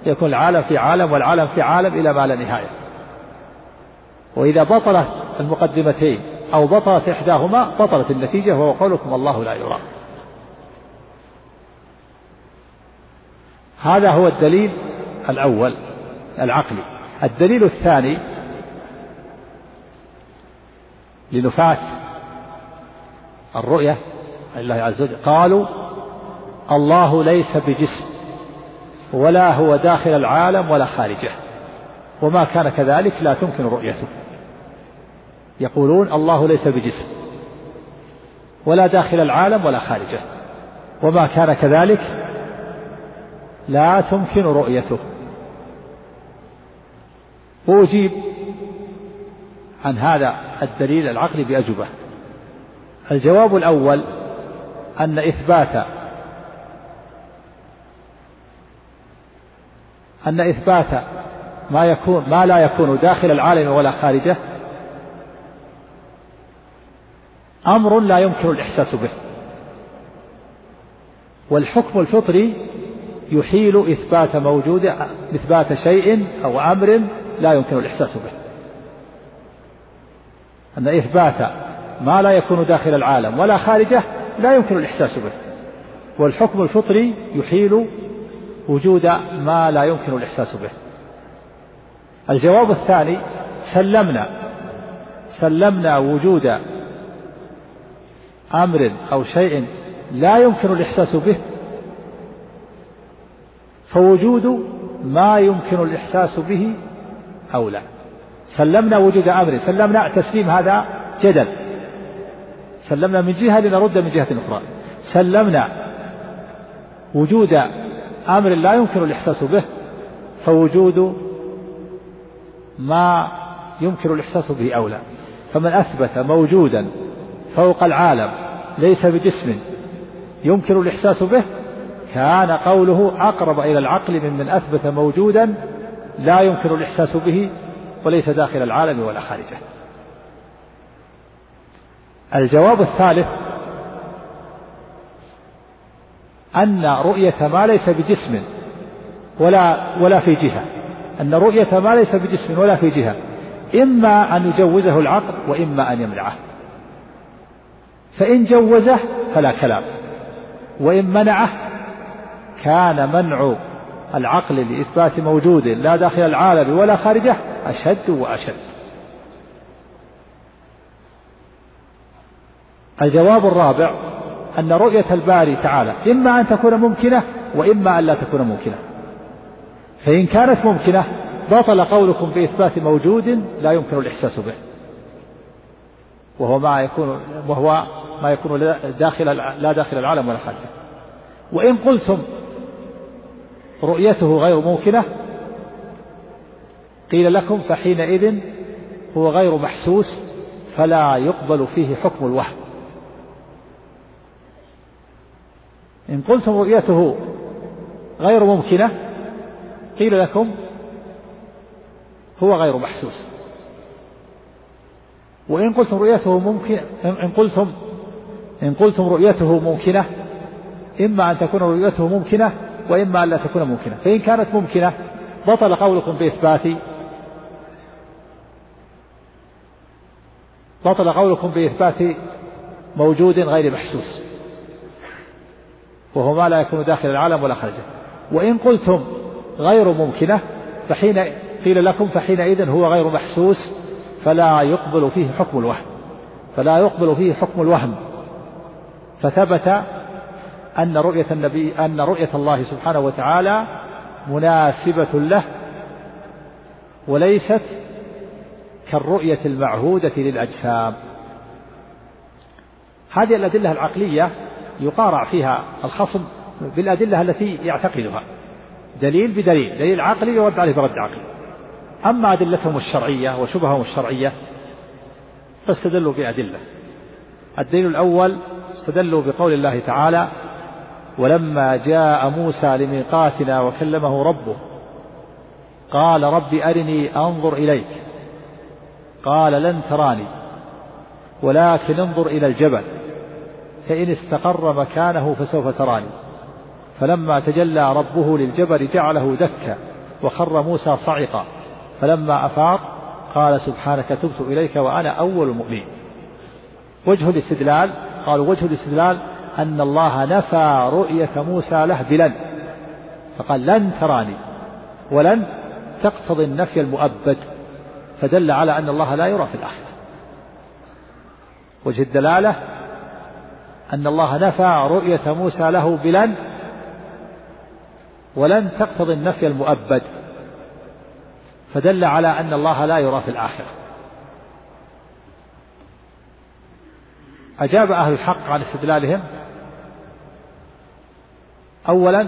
يكون العالم في عالم والعالم في عالم إلى ما لا نهاية. وإذا بطلت المقدمتين أو بطلت إحداهما بطلت النتيجة وهو قولكم الله لا يرى. هذا هو الدليل الأول العقلي. الدليل الثاني لنفاة الرؤية لله عز وجل. قالوا الله ليس بجسم ولا هو داخل العالم ولا خارجه. وما كان كذلك لا تمكن رؤيته. يقولون الله ليس بجسم ولا داخل العالم ولا خارجه. وما كان كذلك لا تمكن رؤيته. وأجيب عن هذا الدليل العقلي بأجوبة. الجواب الأول أن إثبات أن إثبات ما يكون ما لا يكون داخل العالم ولا خارجه أمر لا يمكن الإحساس به. والحكم الفطري يحيل إثبات موجود إثبات شيء أو أمر لا يمكن الإحساس به. أن إثبات ما لا يكون داخل العالم ولا خارجه لا يمكن الإحساس به. والحكم الفطري يحيل وجود ما لا يمكن الإحساس به. الجواب الثاني سلمنا. سلمنا وجود أمر أو شيء لا يمكن الإحساس به. فوجود ما يمكن الإحساس به أولى سلمنا وجود أمر. سلمنا تسليم هذا جدل. سلمنا من جهة لنرد من جهة أخرى. سلمنا وجود أمر لا يمكن الإحساس به فوجود ما يمكن الإحساس به أولى فمن أثبت موجودا فوق العالم ليس بجسم يمكن الإحساس به كان قوله أقرب إلى العقل من من أثبت موجودا لا يمكن الإحساس به وليس داخل العالم ولا خارجه. الجواب الثالث أن رؤية ما ليس بجسم ولا ولا في جهة. أن رؤية ما ليس بجسم ولا في جهة. إما أن يجوزه العقل وإما أن يمنعه. فإن جوزه فلا كلام. وإن منعه كان منع العقل لإثبات موجود لا داخل العالم ولا خارجه أشد وأشد. الجواب الرابع أن رؤية الباري تعالى إما أن تكون ممكنة وإما أن لا تكون ممكنة. فإن كانت ممكنة بطل قولكم بإثبات موجود لا يمكن الإحساس به. وهو ما يكون وهو ما يكون داخل لا داخل العالم ولا خارجه. وإن قلتم رؤيته غير ممكنة قيل لكم فحينئذ هو غير محسوس فلا يقبل فيه حكم الوهم. إن قلتم رؤيته غير ممكنة قيل لكم هو غير محسوس. وإن قلتم رؤيته ممكن إن قلتم إن قلتم رؤيته ممكنة إما أن تكون رؤيته ممكنة وإما أن لا تكون ممكنة. فإن كانت ممكنة بطل قولكم بإثبات بطل قولكم بإثبات موجود غير محسوس. وهو ما لا يكون داخل العالم ولا خارجه. وإن قلتم غير ممكنة فحين قيل لكم فحينئذ هو غير محسوس فلا يقبل فيه حكم الوهم. فلا يقبل فيه حكم الوهم. فثبت أن رؤية النبي أن رؤية الله سبحانه وتعالى مناسبة له وليست كالرؤية المعهودة للأجسام. هذه الأدلة العقلية يقارع فيها الخصم بالأدلة التي يعتقدها. دليل بدليل دليل عقلي يرد عليه برد عقلي. أما أدلتهم الشرعية وشبههم الشرعية فاستدلوا بأدلة. الدليل الأول استدلوا بقول الله تعالى ولما جاء موسى لميقاتنا وكلمه ربه قال رب أرني أنظر إليك قال لن تراني ولكن انظر إلى الجبل. فإن استقر مكانه فسوف تراني. فلما تجلى ربه للجبل جعله دكا وخر موسى صعقا. فلما أفاق قال سبحانك تبت إليك وأنا أول المؤمنين. وجه الاستدلال قالوا وجه الاستدلال أن الله نفى رؤية موسى له بلن فقال لن تراني ولن تقتضي النفي المؤبد. فدل على أن الله لا يرى في الآخرة. وجه الدلالة أن الله نفى رؤية موسى له بلن ولن تقتضي النفي المؤبد فدل على أن الله لا يرى في الآخرة. أجاب أهل الحق عن استدلالهم؟ أولا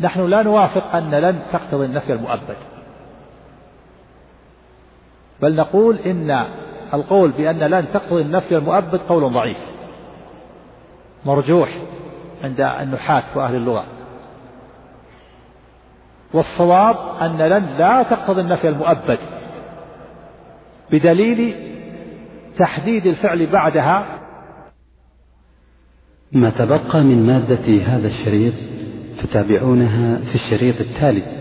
نحن لا نوافق أن لن تقتضي النفي المؤبد بل نقول إن القول بأن لن تقتضي النفي المؤبد قول ضعيف. مرجوح عند النحاة وأهل اللغة. والصواب أن لن لا تقتضي النفي المؤبد بدليل تحديد الفعل بعدها. ما تبقى من مادة هذا الشريط تتابعونها في الشريط التالي.